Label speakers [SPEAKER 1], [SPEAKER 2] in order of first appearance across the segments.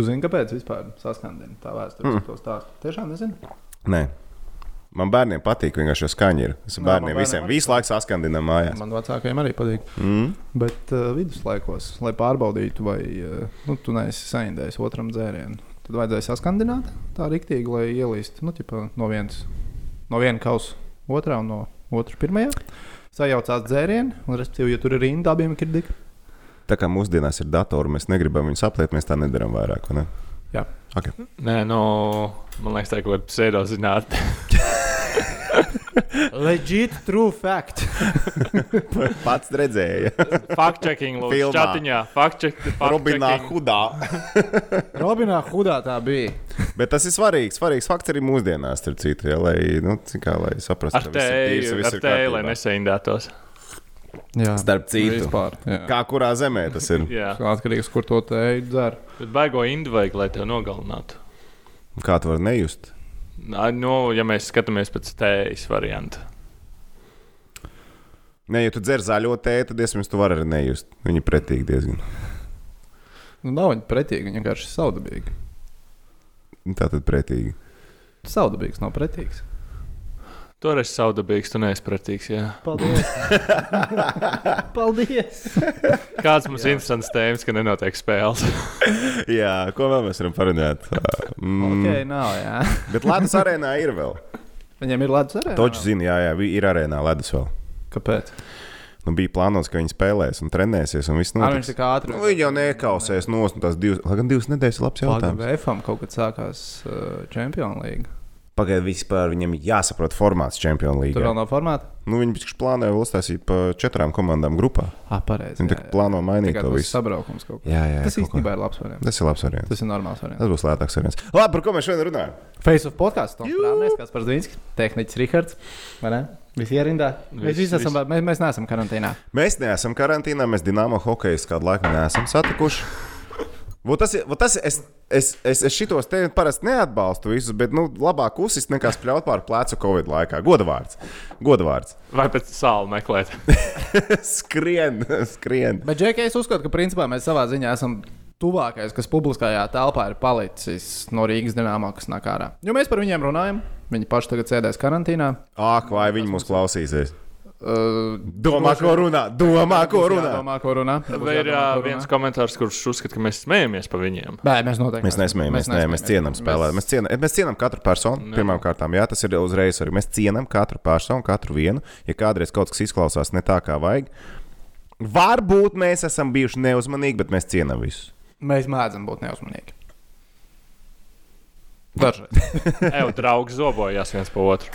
[SPEAKER 1] Tu zini, kāpēc vispār saskandina tā vēsture? Mm. To stāstu. Tiešām nezinu.
[SPEAKER 2] Nē. Man bērniem patīk, vienkārši jo skaņa ir. Es
[SPEAKER 1] Jā,
[SPEAKER 2] bērniem visiem
[SPEAKER 1] bērniem
[SPEAKER 2] visu laiku saskandinām mājās.
[SPEAKER 1] Man vecākajiem arī patīk.
[SPEAKER 2] Mm.
[SPEAKER 1] Bet uh, viduslaikos, lai pārbaudītu, vai uh, nu, tu neesi saindējis otram dzērienam, tad vajadzēja saskandināt tā rīktīgi, lai ielīst nu, ķipa, no, viens, no viena kausa otrā un no otras pirmajā. Sajaucās dzērienu, un, respektīvi, ja tur ir rinda, abiem ir dika.
[SPEAKER 2] Tā kā mūsdienās ir datori, mēs negribam viņus apliet, mēs tā nedarām vairāk. vai Ne?
[SPEAKER 1] Jā.
[SPEAKER 2] Okay.
[SPEAKER 3] Nē, nu, man liekas, tā ir kaut kāda pseidozinātne.
[SPEAKER 1] Legit true fact.
[SPEAKER 2] Pats redzēja,
[SPEAKER 3] Fact-checking, lūdzu,
[SPEAKER 2] Filmā.
[SPEAKER 3] čatiņā. Fact-check,
[SPEAKER 2] Robinā
[SPEAKER 3] fact-checking.
[SPEAKER 2] Hudā.
[SPEAKER 1] Robinā Hudā tā bija.
[SPEAKER 2] Bet tas ir svarīgs. Svarīgs fakts arī mūsdienās, starp citu, ja, lai, nu, kā, lai saprastu,
[SPEAKER 3] Ar
[SPEAKER 2] ka viss ir tīrs,
[SPEAKER 3] ar tēju, lai nesaindētos.
[SPEAKER 1] Jā,
[SPEAKER 2] Starp citu,
[SPEAKER 1] vispār. Jā.
[SPEAKER 2] kā kurā zemē tas ir.
[SPEAKER 3] Jā,
[SPEAKER 1] Atkarīgs, kur to tēju dzer.
[SPEAKER 3] bet baigo indu vajag, lai tev nogalinātu.
[SPEAKER 2] Kā tu vari nejust?
[SPEAKER 3] Nā, Nu, ja mēs skatāmies pēc tējas varianta.
[SPEAKER 2] Nē, ja tu dzer zaļo tēju, tad iespējams tu vari arī nejust. Viņi pretīgi diezgan.
[SPEAKER 1] Nu, nav viņa pretīgi, viņa vienkārši ir saudabīga.
[SPEAKER 2] Tā tad pretīgi.
[SPEAKER 1] Saudabīgs nav pretīgs.
[SPEAKER 3] Toreiz saudabīgs, tu neesi pretīgs. Jā.
[SPEAKER 1] Paldies! Paldies!
[SPEAKER 3] Kāds mums ir interesants tēmas, ka nenotiek spēles?
[SPEAKER 2] Jā, ko vēl mēs varam parunāt? Mm,
[SPEAKER 1] ok, nav, jā.
[SPEAKER 2] Bet Latvijas arēnā ir vēl.
[SPEAKER 1] Viņiem ir ledus arī.
[SPEAKER 2] Točs zina, jā, jā, ir arēnā ledus vēl.
[SPEAKER 1] Kāpēc?
[SPEAKER 2] Nu, bija plānots, ka viņi spēlēs un trenēsies, un viss
[SPEAKER 1] Ar viņš
[SPEAKER 2] notiks.
[SPEAKER 1] tik ātri.
[SPEAKER 2] Nu, viņi jau nekausēs un tās divas, lai gan divas nedēļas ir labs jautājums.
[SPEAKER 1] VFam kaut kad sākās uh, Champions League.
[SPEAKER 2] Pagaidiet, vispār viņam ir jāsaprot formāts Champions
[SPEAKER 1] Tur
[SPEAKER 2] League.
[SPEAKER 1] vēl nav formāta.
[SPEAKER 2] Nu, viņi taču plānoja vēl uztaisīt pa četrām komandām grupā.
[SPEAKER 1] Ah, pareizi.
[SPEAKER 2] Viņi plāno mainīt
[SPEAKER 1] Tikai
[SPEAKER 2] to
[SPEAKER 1] tas
[SPEAKER 2] visu.
[SPEAKER 1] sabraukums kaut kā.
[SPEAKER 2] Jā, jā,
[SPEAKER 1] Tas īstenībā ir labs variants.
[SPEAKER 2] Tas ir labs variants.
[SPEAKER 1] Tas ir normāls variants.
[SPEAKER 2] Tas būs lētāks variants. Labi, par ko mēs šodien runājam?
[SPEAKER 1] Face of podkāsts. Toms Prāvnieks, par Zīnski, tehniķis Rihards. Vai ne? Visi ierindā. Mēs visi esam, mēs, mēs neesam karantīnā.
[SPEAKER 2] Mēs neesam karantīnā, mēs Dienāmo hokeju kādu laiku neesam satikuši. Vot tas, ir- vot tas, ir- es, es, es, es šitos te parasti neatbalstu visus, bet nu, labāk uzsist nekā spļaut pār plecu Covid laikā. Godavārds. Godavārds.
[SPEAKER 3] Vai pēc sāla meklēt?
[SPEAKER 2] skrien, skrien.
[SPEAKER 1] Bet, Džeki, es uzskatu, ka principā mēs savā ziņā esam tuvākais, kas publiskajā telpā ir palicis no Rīgas dīnāmā, kas nāk ārā. Jo mēs par viņiem runājam. Viņi paši tagad sēdēs karantīnā.
[SPEAKER 2] Ak, vai viņi mūs klausīsies?
[SPEAKER 1] Uh,
[SPEAKER 2] Domā, ko runā? Domā, ko runā?
[SPEAKER 1] Domā, ko runā.
[SPEAKER 3] Vai ir
[SPEAKER 1] jādomā,
[SPEAKER 3] ā,
[SPEAKER 1] ko
[SPEAKER 3] viens komentārs, kurš uzskata, ka mēs smējamies par viņiem?
[SPEAKER 1] Nē, mēs noteikti
[SPEAKER 2] Mēs nesmējamies, mēs, mēs cienām spēlēt. Mēs cienām, mēs cienām katru personu. Pirmkārt, jā, tas ir uzreiz arī. Mēs cienām katru personu, katru vienu. Ja kādreiz kaut kas izklausās ne tā, kā vajag, varbūt mēs esam bijuši neuzmanīgi, bet mēs cienām visus.
[SPEAKER 1] Mēs mēdzam būt neuzmanīgi. Dažreiz.
[SPEAKER 3] Evo, draugs zobojās viens pa otru.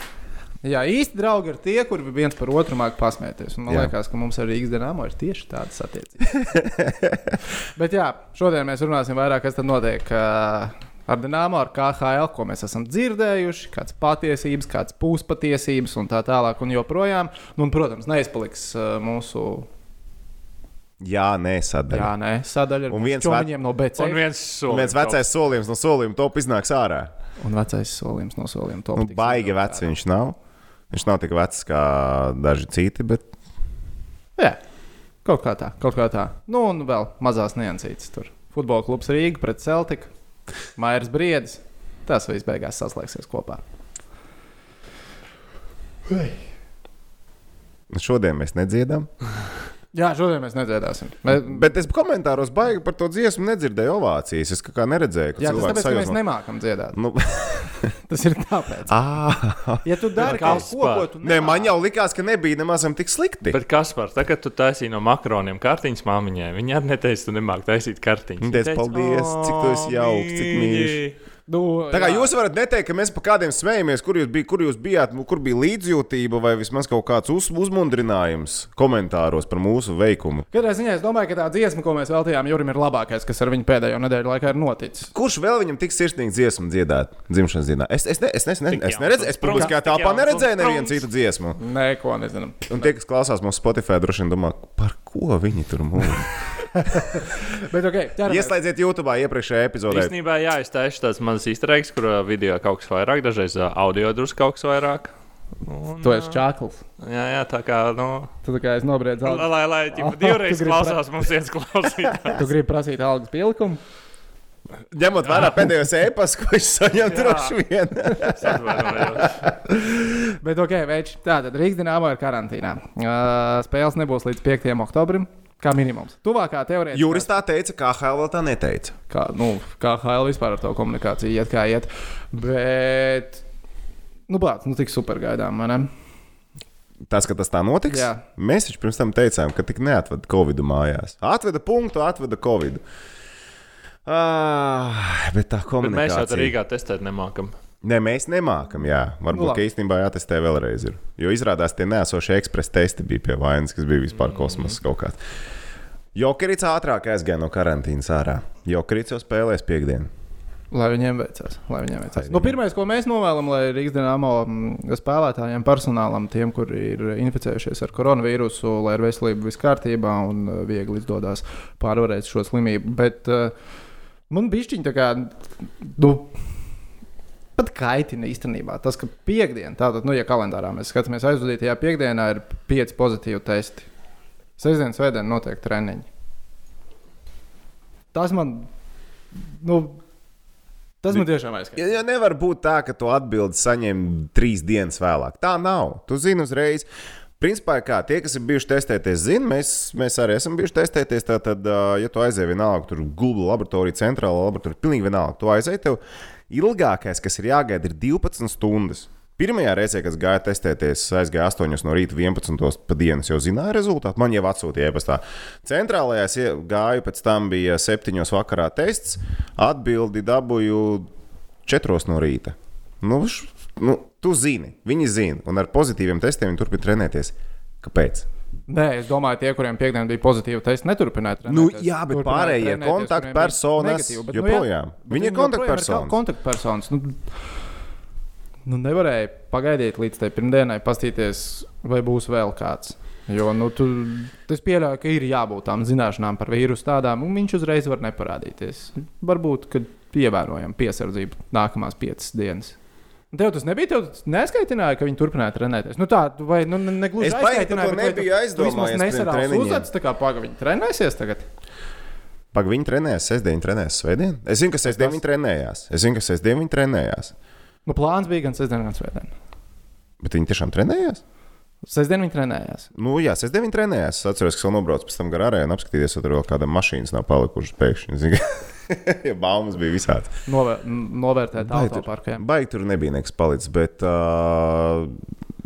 [SPEAKER 1] Jā, īsti draugi ir tie, kuri viens par otru māki pasmieties. Un man
[SPEAKER 2] Jā.
[SPEAKER 1] liekas, ka mums ar Rīgas dīnāmo ir tieši tādas attiecības. Bet jā, šodien mēs runāsim vairāk, kas tad notiek uh, ar dīnāmo, ar KHL, ko mēs esam dzirdējuši, kādas patiesības, kādas puspatiesības un tā tālāk un joprojām. Nu, un, protams, neizpaliks uh, mūsu
[SPEAKER 2] Jā, nē, sadaļa.
[SPEAKER 1] jā, nē, sadaļa ar
[SPEAKER 2] Un viens
[SPEAKER 1] čomiņiem no BC.
[SPEAKER 3] Un viens
[SPEAKER 2] Un
[SPEAKER 3] solis.
[SPEAKER 2] viens vecais solījums no solījuma top iznāks ārā.
[SPEAKER 1] Un vecais solījums no solījuma. top
[SPEAKER 2] Nu, baigi vecs viņš nav. Viņš nav tik vecs kā daži citi, bet
[SPEAKER 1] Jā, kaut kā tā, kaut kā tā. Nu, un vēl mazās niansītas tur. Futbola klubs Rīga pret Celtiku, Mairs Briedis. Tas viss beigās saslēgsies kopā.
[SPEAKER 2] šodien mēs nedziedam.
[SPEAKER 1] Jā, šodien mēs nedziedāsim. Mēs,
[SPEAKER 2] Bet es komentāros baigi par to dziesmu nedzirdēju ovācijas. Es kā kā neredzēju, ka
[SPEAKER 1] jā, tas
[SPEAKER 2] cilvēki
[SPEAKER 1] tāpēc, ka mēs nemākam dziedāt.
[SPEAKER 2] Nu,
[SPEAKER 1] Tas ir tāpēc.
[SPEAKER 2] ah,
[SPEAKER 1] Ja tu dari kaut ko, ko tu
[SPEAKER 2] Nē, man jau likās, ka nebija nemaz tik slikti.
[SPEAKER 3] Bet kas par to, ka tu taisīji no makaroniem kartiņas māmiņai? Viņa arī neteica, tu nemāki taisīt kartiņas.
[SPEAKER 2] Viņa teica, paldies, cik tu esi jauks, cik mīļš.
[SPEAKER 1] Nu,
[SPEAKER 2] Tā kā
[SPEAKER 1] jā.
[SPEAKER 2] jūs varat neteikt, ka mēs par kādiem smējamies, kur jūs, bij, kur jūs bijāt, kur bija līdzjūtība vai vismaz kaut kāds uz, uzmundrinājums komentāros par mūsu veikumu.
[SPEAKER 1] Katrā ziņā es domāju, ka tā dziesma, ko mēs veltījām Jurim, ir labākais, kas ar viņu pēdējo nedēļu laikā ir noticis.
[SPEAKER 2] Kurš vēl viņam tik sirsnīgi dziesmu dziedāt dzimšanas dienā? Es, es, ne, es, ne, es, ne, es
[SPEAKER 3] un
[SPEAKER 2] es
[SPEAKER 3] tik
[SPEAKER 2] telpā neredzēju nevienu citu dziesmu.
[SPEAKER 1] Nē, ko nezinām.
[SPEAKER 2] Un tie, kas klausās mūsu Spotify, droši vien domā, par ko viņi tur mūžīgi.
[SPEAKER 1] Bet, ok, ķeramies.
[SPEAKER 2] Ieslēdziet YouTube iepriekšējā epizodē.
[SPEAKER 3] Īstenībā, jā, es taisu tādas mazas izturēgas, kur ā, video kaut kas vairāk, dažreiz ā, audio drusku kaut kas vairāk. Un,
[SPEAKER 1] Tu esi čākls.
[SPEAKER 3] Jā, jā, tā kā, nu,
[SPEAKER 1] Tu tā kā esi nobriedzis
[SPEAKER 3] lai,
[SPEAKER 1] algas.
[SPEAKER 3] lai, lai ģipa,
[SPEAKER 1] tu
[SPEAKER 3] divreiz klausās, mums viens klausīt.
[SPEAKER 1] Tu gribi prasīt algas pielikumu?
[SPEAKER 2] Ņemot vērā pēdējos e-pastus, ko viņš saņem, droši vien.
[SPEAKER 3] Es.
[SPEAKER 1] Bet, ok, veči, tātad Rīgas dīnāmo ir karantīnā. Uh, spēles nebūs līdz 5. oktobrim. Kā minimums. Tuvākā teorētiskā
[SPEAKER 2] Juris tā teica, kā HL vēl tā neteica.
[SPEAKER 1] kā, nu, kā HL vispār ar to komunikāciju iet, kā iet. Bet, nu, bāc, nu, tik super gaidām, vai ne?
[SPEAKER 2] Tas, ka tas tā notiks,
[SPEAKER 1] Jā.
[SPEAKER 2] mēs taču pirms tam teicām, ka tik neatveda Covid mājās. Atveda punktu, atveda Covid. Ah, bet tā
[SPEAKER 3] Bet mēs jau
[SPEAKER 2] komunikācija.
[SPEAKER 3] tur Rīgā testēt nemākam.
[SPEAKER 2] Nē, mēs nemākam, jā. Varbūt,
[SPEAKER 1] Nu,
[SPEAKER 2] īstenībā jātestē vēlreiz. Ir. Jo izrādās, tie nesošie ekspresa testi bija pie vainas, kas bija vispār kosmosa kaut kāds. Jokerits ātrāk aizgāja no karantīnas ārā. Jokerits jau spēlēs piekdienu.
[SPEAKER 1] Lai viņiem veicās. Lai viņiem veicās.
[SPEAKER 2] Lai
[SPEAKER 1] Nu, pirmais, ko mēs novēlam, lai Rīgas dīnāmo mm, spēlētājiem, personālam, tiem, kuri ir inficējušies ar koronavīrusu, lai ir veselība viss kārtībā un uh, viegli izdodas pārvarēt šo slimību. Bet uh, man bija šķiņa tā kā. Nu, Pat kaitina īstenībā tas, ka piekdienā, tātad, nu, ja kalendārā mēs skatāmies aizvadītajā piekdienā, ir pieci pozitīvi testi. Sestdien, svētdien notiek treniņi. Tas man, nu, tas man tiešām aizskatās.
[SPEAKER 2] Ja, ja nevar būt tā, ka tu atbildi saņem trīs dienas vēlāk. Tā nav. Tu zini uzreiz. Principā, kā tie, kas ir bijuši testēties, zina, mēs, mēs arī esam bijuši testēties. Tad, ja tu aizēji vienalga, tur Google laboratorija, centrāla laboratorija, pilnīgi vienalga, tu aizēji, tev ilgākais, kas ir jāgaida, ir 12 stundas. Pirmajā reizē, kad gāja testēties, aizgāja 8 no rīta, 11 pa dienas, jau zināja rezultātu. Man jau atsūtīja e-pastā. Centrālajā gāju, pēc tam bija 7 vakarā tests, atbildi dabūju 4 no rīta. Nu, š, nu, tu zini, viņi zina, un ar pozitīviem testiem viņi turpina trenēties. Kāpēc?
[SPEAKER 1] Nē, es domāju, tie, kuriem piekdienā bija pozitīvi testi, neturpināja trenēties.
[SPEAKER 2] Nu, jā, bet
[SPEAKER 1] Turpināja
[SPEAKER 2] pārējie kontaktpersonas
[SPEAKER 1] nu,
[SPEAKER 2] joprojām.
[SPEAKER 1] jā, bet
[SPEAKER 2] Viņi ir kontaktpersonas.
[SPEAKER 1] kontaktpersonas. Nu, nu, nevarēja pagaidīt līdz tai pirmdienai, paskatīties, vai būs vēl kāds. Jo nu, tu, es pieļauju, ka ir jābūt tām zināšanām par vīrusu tādām, un viņš uzreiz var neparādīties. Varbūt, ka ievērojam piesardzību nākamās piecas dienas. Un Tev tas nebija. Tev tas neskaitināja, ka viņi turpināja trenēties. Nu, tā, vai nu, ne- ne gluži
[SPEAKER 2] Es baigi par
[SPEAKER 1] aizskaitināja,
[SPEAKER 2] to
[SPEAKER 1] bet vai tu-
[SPEAKER 2] nebiju
[SPEAKER 1] tu
[SPEAKER 2] aizdomājies
[SPEAKER 1] vismaz
[SPEAKER 2] pirms
[SPEAKER 1] nesarāvis
[SPEAKER 2] treniņiem.
[SPEAKER 1] uzacis, tā kā paga viņi trenēsies tagad.
[SPEAKER 2] Pagaidām, viņi trenējās, sestdien viņi trenējās, svētdien. Es zinu, ka sestdien viņi trenējās. Es zinu, ka sestdien viņi trenējās.
[SPEAKER 1] Nu, plāns bija gan sestdien, gan svētdien.
[SPEAKER 2] Bet viņi tiešām trenējās.
[SPEAKER 1] Sestdien viņi trenējās.
[SPEAKER 2] Nu, jā, sestdien viņi trenējās. Es atceros, ka vēl nobraucu pēc tam garā arēnu, apskatīties, vai tur vēl kāda mašīna nav palikušas pēkšņi. Ja baumas bija visādi.
[SPEAKER 1] Novēr, novērtēt autoparkiem.
[SPEAKER 2] Baigi tur nebija nekas palicis. Bet, uh,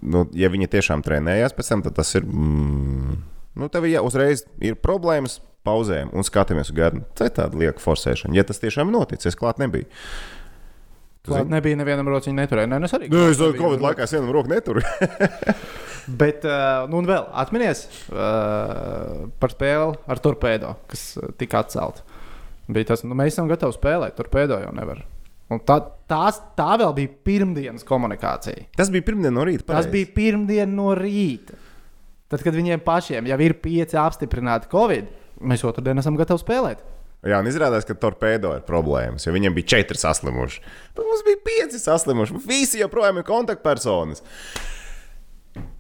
[SPEAKER 2] nu, ja viņi tiešām trenējās pēc tam, tad tas ir. Mm, nu, tev ja uzreiz ir problēmas, pauzējam un skatāmies uz gadu. Tā ir tāda lieka forsēšana. Ja tas tiešām noticis, es klāt nebiju.
[SPEAKER 1] Klāt
[SPEAKER 2] zini?
[SPEAKER 1] nebija nevienam rociņam, neturēja. Nē, nu, es arī.
[SPEAKER 2] Nē, es domāju, Covid laikā es vienu roku neturu.
[SPEAKER 1] Bet, nu, un vēl atminies uh, par spēli ar torpēdo, kas tika atcelta. Bija tas, nu, mēs esam gatavi spēlēt, torpēdo jau nevar. Un tā, tās, tā vēl bija pirmdienas komunikācija.
[SPEAKER 2] Tas bija pirmdien no rīta.
[SPEAKER 1] Tas
[SPEAKER 2] pareizi.
[SPEAKER 1] bija pirmdiena no rīta. Tad, kad viņiem pašiem jau ir pieci apstiprināti Covid, mēs otrdien esam gatavi spēlēt.
[SPEAKER 2] Jā, un izrādās, ka torpēdo ir problēmas, jo viņiem bija četri saslimuši. Bet mums bija pieci saslimuši. Visi joprojām ir kontaktpersonas.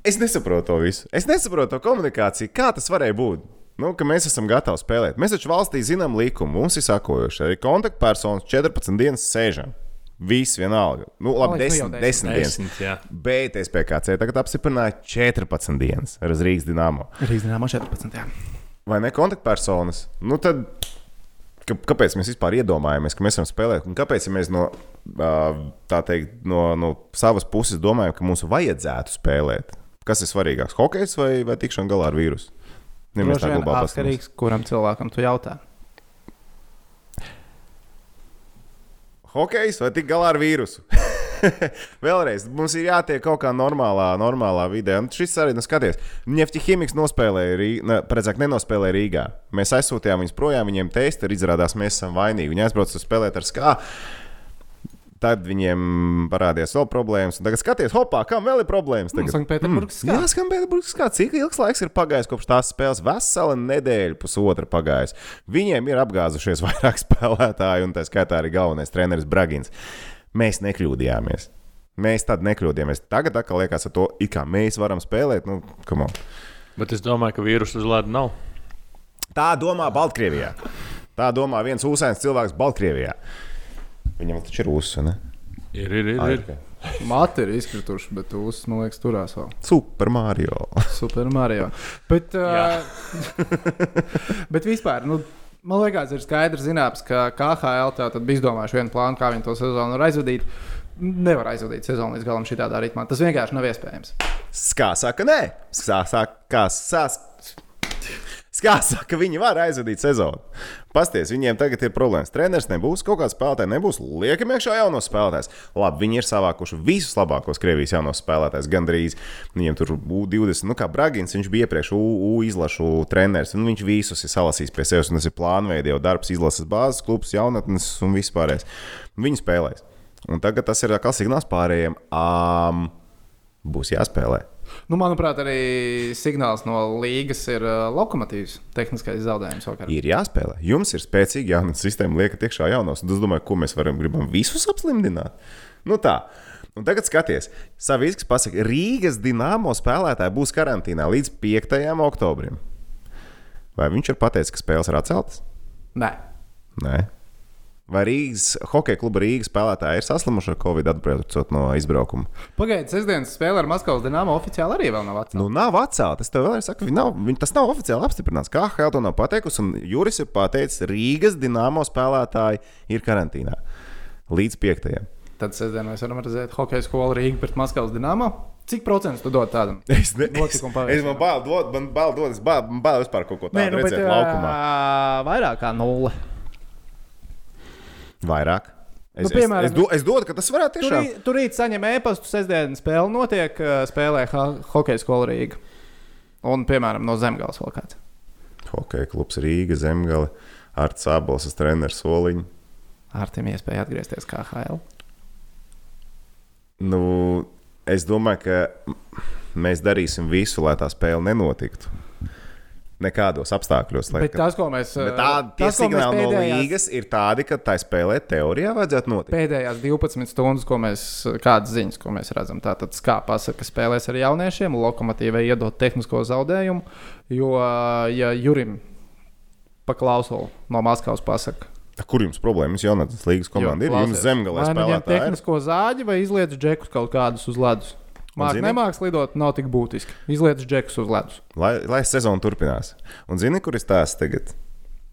[SPEAKER 2] Es nesaprotu to visu. Es nesaprotu to komunikāciju. Kā tas varēja būt? Nu, ka mēs esam gatavi spēlēt. Mēs taču valstī zinām likumu. Mums ir sakojuši arī kontaktpersonas 14 dienas sēžam. Viss vienalga. Nu, labi,
[SPEAKER 1] nu
[SPEAKER 2] 10,
[SPEAKER 1] jau
[SPEAKER 2] 10 dienas.
[SPEAKER 3] Desmit, jā.
[SPEAKER 2] Bet SPKC tagad apstiprināja 14 dienas ar Rīgas dīnāmo.
[SPEAKER 1] Rīgas dīnāmā 14. Jā.
[SPEAKER 2] vai ne kontaktpersonas, nu tad ka, kāpēc mēs vispār iedomājamies, ka mēs varam spēlēt? Un kāpēc ja mēs no, teikt, no, no savas puses domājam, ka mums vajadzētu spēlēt? Kas ir svarīgāks? Hokejs vai, vai tikšana galā ar vīrusu? Ja mēs tā globāli paskatāmies.
[SPEAKER 1] atkarīgs, kuram cilvēkam tu jautā.
[SPEAKER 2] Hokejs vai tik galā ar vīrusu? Vēlreiz, mums ir jātiek kaut kā normālā, normālā vidē. Un šis arī, nu, skaties, Nefti Himiks nospēlēja, Rī- ne, precīzāk, nenospēlēja Rīgā. Mēs aizsūtījām viņus projām, viņiem testi ir izrādās, mēs esam vainīgi. Viņi aizbrauca uz spēlēt ar skā. Tad viņiem parādījās vēl problēmas. Un tagad skaties, hopā, kam vēl ir problēmas? Tagad?
[SPEAKER 1] Sanktpēterburgas skā.
[SPEAKER 2] Jā, Sanktpēterburgas skā. Cik ilgs laiks ir pagājis kopš tās spēles? Vesela nedēļa, pusotra pagājis. Viņiem ir apgāzušies vairāk spēlētāji, un tā skaitā arī galvenais treneris Bragins. Mēs nekļūdījāmies. Mēs tad nekļūdījāmies. Tagad atkal liekas, to, it kā mēs varam spēlēt. Nu, come on.
[SPEAKER 3] Bet es domāju, ka vīrusu uz ledus nav.
[SPEAKER 2] Tā domā Baltkrievijā. Tā domā viens ūsēns cilvēks Baltkrievijā. Viņam taču ir ūsas, ne?
[SPEAKER 3] Ir, ir, ir. Ir.
[SPEAKER 1] Mati ir izkrituši, bet uz, man liekas, turās vēl.
[SPEAKER 2] Super Mario.
[SPEAKER 1] Super Mario. Bet, uh, bet vispār, nu, man liekas, ir skaidrs zināms, ka KHL tā tad bija izdomājuši vienu plānu, kā viņi to sezonu var aizvadīt. Nevar aizvadīt sezonu līdz galam šādā ritmā. Tas vienkārši nav iespējams.
[SPEAKER 2] Kā saka, nē, kā saka, kā saka. Kā saka, viņi var aizvadīt sezonu. Pasties, viņiem tagad ir problēmas. Treneris nebūs, kaut kāds spēlētājs nebūs. Liekam, iekšā jaunos spēlētājs. Labi, viņi ir savākuši visus labākos Krievijas jaunos spēlētājus. Gandrīz viņiem tur U20, nu kā Bragins, viņš bija iepriekš U, U izlašu treneris. Un viņš visus ir salasījis pie sevis. Un tas ir plānveida jau darbs, izlases bāzes, klubs, jaunatnes un vispārējais. Viņi spēlēs. Un tagad tas ir kā signāls pārējiem. Um, būs jāspēlē.
[SPEAKER 1] Nu, manuprāt, arī signāls no līgas ir uh, lokomotīvs. Tehniskais zaudējums vakar.
[SPEAKER 2] Ir jāspēlē. Jums ir spēcīga jauna sistēma, liekat, iekšā jaunos. Un es domāju, ko mēs varam gribam visus apslimdināt. Nu tā. Un tagad skaties, Savisks pasaka, Rīgas dīnāmo spēlētāji būs karantīnā līdz 5. oktobrim. Vai viņš ir pateicis, ka spēles ir atceltas?
[SPEAKER 1] Nē,
[SPEAKER 2] Nē. Vai Rīgas hokeja kluba Rīgas spēlētāji ir saslimuši ar Covid atbraucot no izbraukuma?
[SPEAKER 1] pagaidiet, sestdienas spēle ar Maskavas dīnāmu oficiāli arī vēl nav atcelta.
[SPEAKER 2] Nu, nav atcelta. Es tev vēlreiz saku, viņi nav, tas nav oficiāli apstiprināts. Kā Helga to nav pateikusi, un Juris ir pateicis, Rīgas dīnāmo spēlētāji ir karantīnā līdz 5.
[SPEAKER 1] Tad sestdien mēs varam redzēt hokeja skolu Rīgā pret Maskavas dīnāmu. Cik procentus tu dod tādam?
[SPEAKER 2] Es ne-
[SPEAKER 1] Notikumu
[SPEAKER 2] es, es man bail dot, man bail dot, es bail, man bail vispār kaut ko
[SPEAKER 1] Nē,
[SPEAKER 2] tādu
[SPEAKER 1] nu, bet
[SPEAKER 2] redzēt laukumā.
[SPEAKER 1] uh, vairāk kā nulle.
[SPEAKER 2] Vairāk. Es,
[SPEAKER 1] Nu, piemēram,
[SPEAKER 2] es, es, do, es dodu, ka tas varētu
[SPEAKER 1] Tur,
[SPEAKER 2] tiešām.
[SPEAKER 1] rīt- tur rīt saņem e-pastu, sestdienas spēle notiek, uh, spēlē hokeja skola Rīgā. Un, piemēram, no Zemgājas vēl kāds.
[SPEAKER 2] Hokeja klubs Rīga, Zemgale, Arts Sābols, treneris Soliņš.
[SPEAKER 1] Ar tiem iespēju atgriezties kā HL.
[SPEAKER 2] Nu, es domāju, ka mēs darīsim visu, lai tā spēle nenotiktu. Nekādos apstākļos. Lai,
[SPEAKER 1] Bet tas, ko mēs.
[SPEAKER 2] Tādi tie
[SPEAKER 1] tas, mēs
[SPEAKER 2] signāli no
[SPEAKER 1] pēdējās-
[SPEAKER 2] līgas ir tādi, ka tā spēlē teorijā vajadzētu notikt.
[SPEAKER 1] Pēdējās 12 stundas, ko mēs, kādas ziņas, ko mēs redzam, tātad kā pasaka, spēlēs ar jauniešiem, lokomotīvai iedot tehnisko zaudējumu. Jo, ja Jurim paklauso no Maskavas pasaka,
[SPEAKER 2] Kur jums problēmas? Jaunatnes līgas komanda ir. Jums zemgalē
[SPEAKER 1] vai nu ņem
[SPEAKER 2] spēlētāji. ir?
[SPEAKER 1] tehnisko zāģi vai izliec džekus kaut kādus uz ledus. Mākslinieks nemāks lidot, nav tik būtiski. Izliec džekus uz ledus.
[SPEAKER 2] Lai, lai sezona turpinās. Un zini, kur ir tās tagad?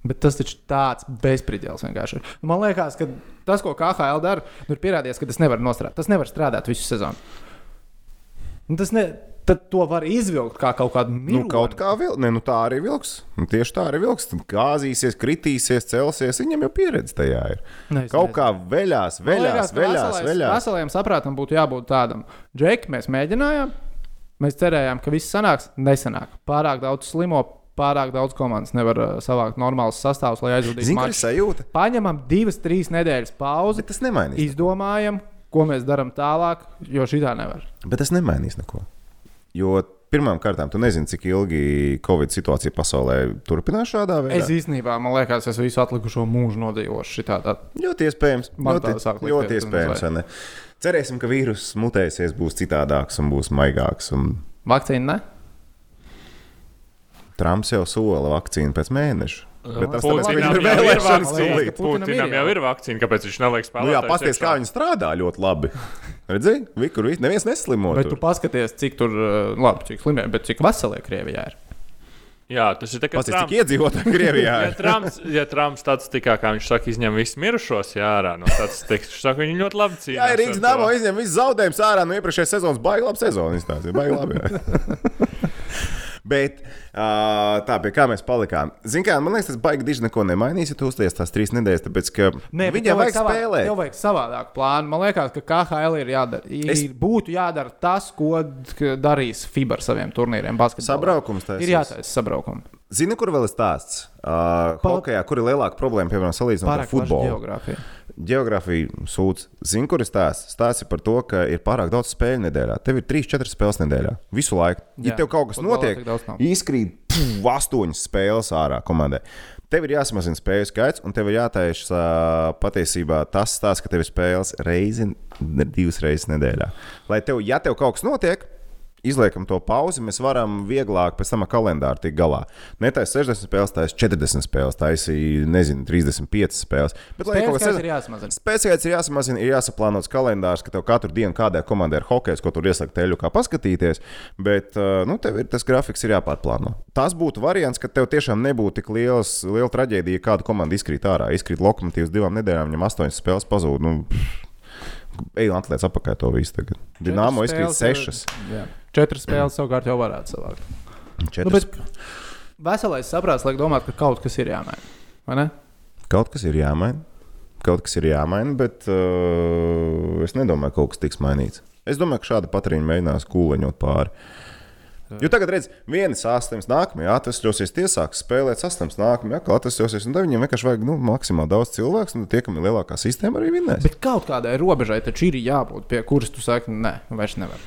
[SPEAKER 1] Bet tas taču tāds bezspridzels vienkārši. ir. Nu, Man liekas, ka tas, ko KHL dara, nu, ir pierādījies, ka tas nevar nostrādāt. Tas nevar strādāt visu sezonu. Nu, tas ne, tad to var izvilkt kā kaut kādu
[SPEAKER 2] Nu,
[SPEAKER 1] mirkli.
[SPEAKER 2] kaut kā vēl, ne, nu tā arī vilks. Nu, tieši tā arī vilks. Tad Gāzīsies, kritīsies, celsies. Viņam jau pieredze tajā ir.
[SPEAKER 1] Ne,
[SPEAKER 2] Kaut
[SPEAKER 1] nezinu.
[SPEAKER 2] kā veļās,
[SPEAKER 1] Man
[SPEAKER 2] veļās,
[SPEAKER 1] ka
[SPEAKER 2] veļās.
[SPEAKER 1] veselais-
[SPEAKER 2] veļās.
[SPEAKER 1] Veselajam saprātam būtu jābūt tādam. Džeki, mēs mēģinājām, mēs cerējām, ka viss sanāks. Nesanāk. Pārāk daudz slimo, pārāk daudz komandas nevar uh, savākt normālus sastāvus, lai aizvadītu
[SPEAKER 2] ir
[SPEAKER 1] maču.
[SPEAKER 2] sajūta?
[SPEAKER 1] Paņemam divas, trīs nedēļas pauzi,
[SPEAKER 2] Bet tas nemainīs.
[SPEAKER 1] izdomājam, ko mēs darām tālāk, jo šī tā nevar.
[SPEAKER 2] Bet tas nemainīs neko. Jo pirmām kārtām, tu nezini, cik ilgi Covid situācija pasaulē turpinās šādā veidā.
[SPEAKER 1] Es īstenībā, man liekas, es visu atlikušo mūžu nodzīvošu šitādā.
[SPEAKER 2] Ļoti iespējams. Ļoti, ļoti iespējams. vai ne? Cerēsim, ka vīruss mutēsies, būs citādāks un būs maigāks. Un
[SPEAKER 1] Vakcīna ne?
[SPEAKER 2] Trumps jau sola vakcīnu pēc mēneša. Bet tas tāpēc,
[SPEAKER 3] Putinam
[SPEAKER 2] viņam ir vēlēšanas tūlīt.
[SPEAKER 1] Putinam jau
[SPEAKER 3] ir vakcīna, kāpēc viņš neliek spēlēt?
[SPEAKER 2] Nu jā, pasties, kā viņi strādā ļoti labi. Redzēji, Vikur, vi- neviens neslimo.
[SPEAKER 1] Bet tu
[SPEAKER 2] tur.
[SPEAKER 1] paskaties, cik tur, uh, labi, cik slimē, bet cik veselie Krievijā ir.
[SPEAKER 3] Jā, tas ir
[SPEAKER 2] Pasties,
[SPEAKER 3] Trumps.
[SPEAKER 2] cik iedzīvotāji Krievijā
[SPEAKER 3] Ja
[SPEAKER 2] ir.
[SPEAKER 3] Trumps, ja Trumps statistikā, kā viņš saka, izņem visus mirušos jā, ārā no statistikas, viņš saka, viņi ļoti labi
[SPEAKER 2] Jā,
[SPEAKER 3] cīnās.
[SPEAKER 2] ir Rīgas dāmas izņem visu zaudējumu ārā no iepriekšējās sezonas. Baigi labi sezona izstāstīja. Baigi labi. Bet ā, tā, pie kā mēs palikām. Ziniet, kā man liekas, tas baigi diži neko nemainīs, ja tu uzties tās trīs nedēļas, tāpēc ka
[SPEAKER 1] Nē,
[SPEAKER 2] viņiem vajag
[SPEAKER 1] savā-
[SPEAKER 2] spēlēt.
[SPEAKER 1] Tev vajag savādāku plānu. Man liekas, ka KHL ir jādara. Ir,
[SPEAKER 2] Es-.
[SPEAKER 1] Būtu jādara tas, ko darīs FIBA ar saviem turnīriem.
[SPEAKER 2] Sabraukums taisīs.
[SPEAKER 1] Ir jātaisa sabraukums.
[SPEAKER 2] Zini, kur vēl ir stāsts? Uh,
[SPEAKER 1] Pa-
[SPEAKER 2] Hokejā, kur ir lielāka problēma, piemēram, salīdzinot ar futbolu.
[SPEAKER 1] geogrāfija.
[SPEAKER 2] Geogrāfija sūdz. Zini, kur ir stāsts? Stāsts ir par to, ka ir pārāk daudz spēļu nedēļā. Tev ir 3-4 spēles nedēļā. Visu laiku. Ja
[SPEAKER 1] Jā,
[SPEAKER 2] tev kaut kas notiek, izkrīt pff, 8 spēles ārā komandai. Tev ir jāsamazina spēļu skaits, un tev ir jātaisa uh, patiesībā tas stāsts, ka tev ir spēles reizi, divas reizes nedēļā. Lai tev, ja tev kaut kas notiek, izliekam to pauzi, mēs varam vieglāk pēc tam ar kalendāru tikt galā. Netaisa 60 spēles, taisa 40 spēles, taisa, nezinu, 35 spēles. Bet, lai kaut kas
[SPEAKER 1] skaits ir jāsamazina.
[SPEAKER 2] Spēcīgais ir jāsamazina, ir jāsaplānots kalendārs, ka tev katru dienu kādai komandai ir hokejs, ko tur ieslēgt teļu, kā paskatīties. Bet, nu, tev ir tas grafiks, ir jāpārplāno. Tas būtu variants, ka tev tiešām nebūtu tik liels, liela traģēdija, ja kāda komanda izkrīt ārā. Izkrīt lokomotīvas divām nedēļām, viņam astoņas spēles pazūd. Nu, Ej, atliec apakaļ to visu. Tagad. Dināmo izkrīt sešas.
[SPEAKER 1] Jā. Četras spēles savukārt jau varētu savākt.
[SPEAKER 2] Četras.
[SPEAKER 1] Nu, bet veselais saprāts liek domāt, ka kaut kas ir jāmaina.
[SPEAKER 2] Kaut kas ir jāmaina. Kaut kas ir jāmaina, bet uh, es nedomāju, ka kaut kas tiks mainīts. Es domāju, ka šādi patēriņi mēģinās kūleņot pāri. Jo tagad, redziet, viena sastāvs nākamajā atvesļosies, tie sāks spēlēt, sastāvs nākamajā atkal atvesļosies, tad viņiem vienkārši vajag nu, maksimāli daudz cilvēku, un tie, kam ir lielākā sistēma, arī vinnēs.
[SPEAKER 1] Bet kaut kādai robežai taču ir jābūt, pie kuras tu saki, nē, vairs nevar.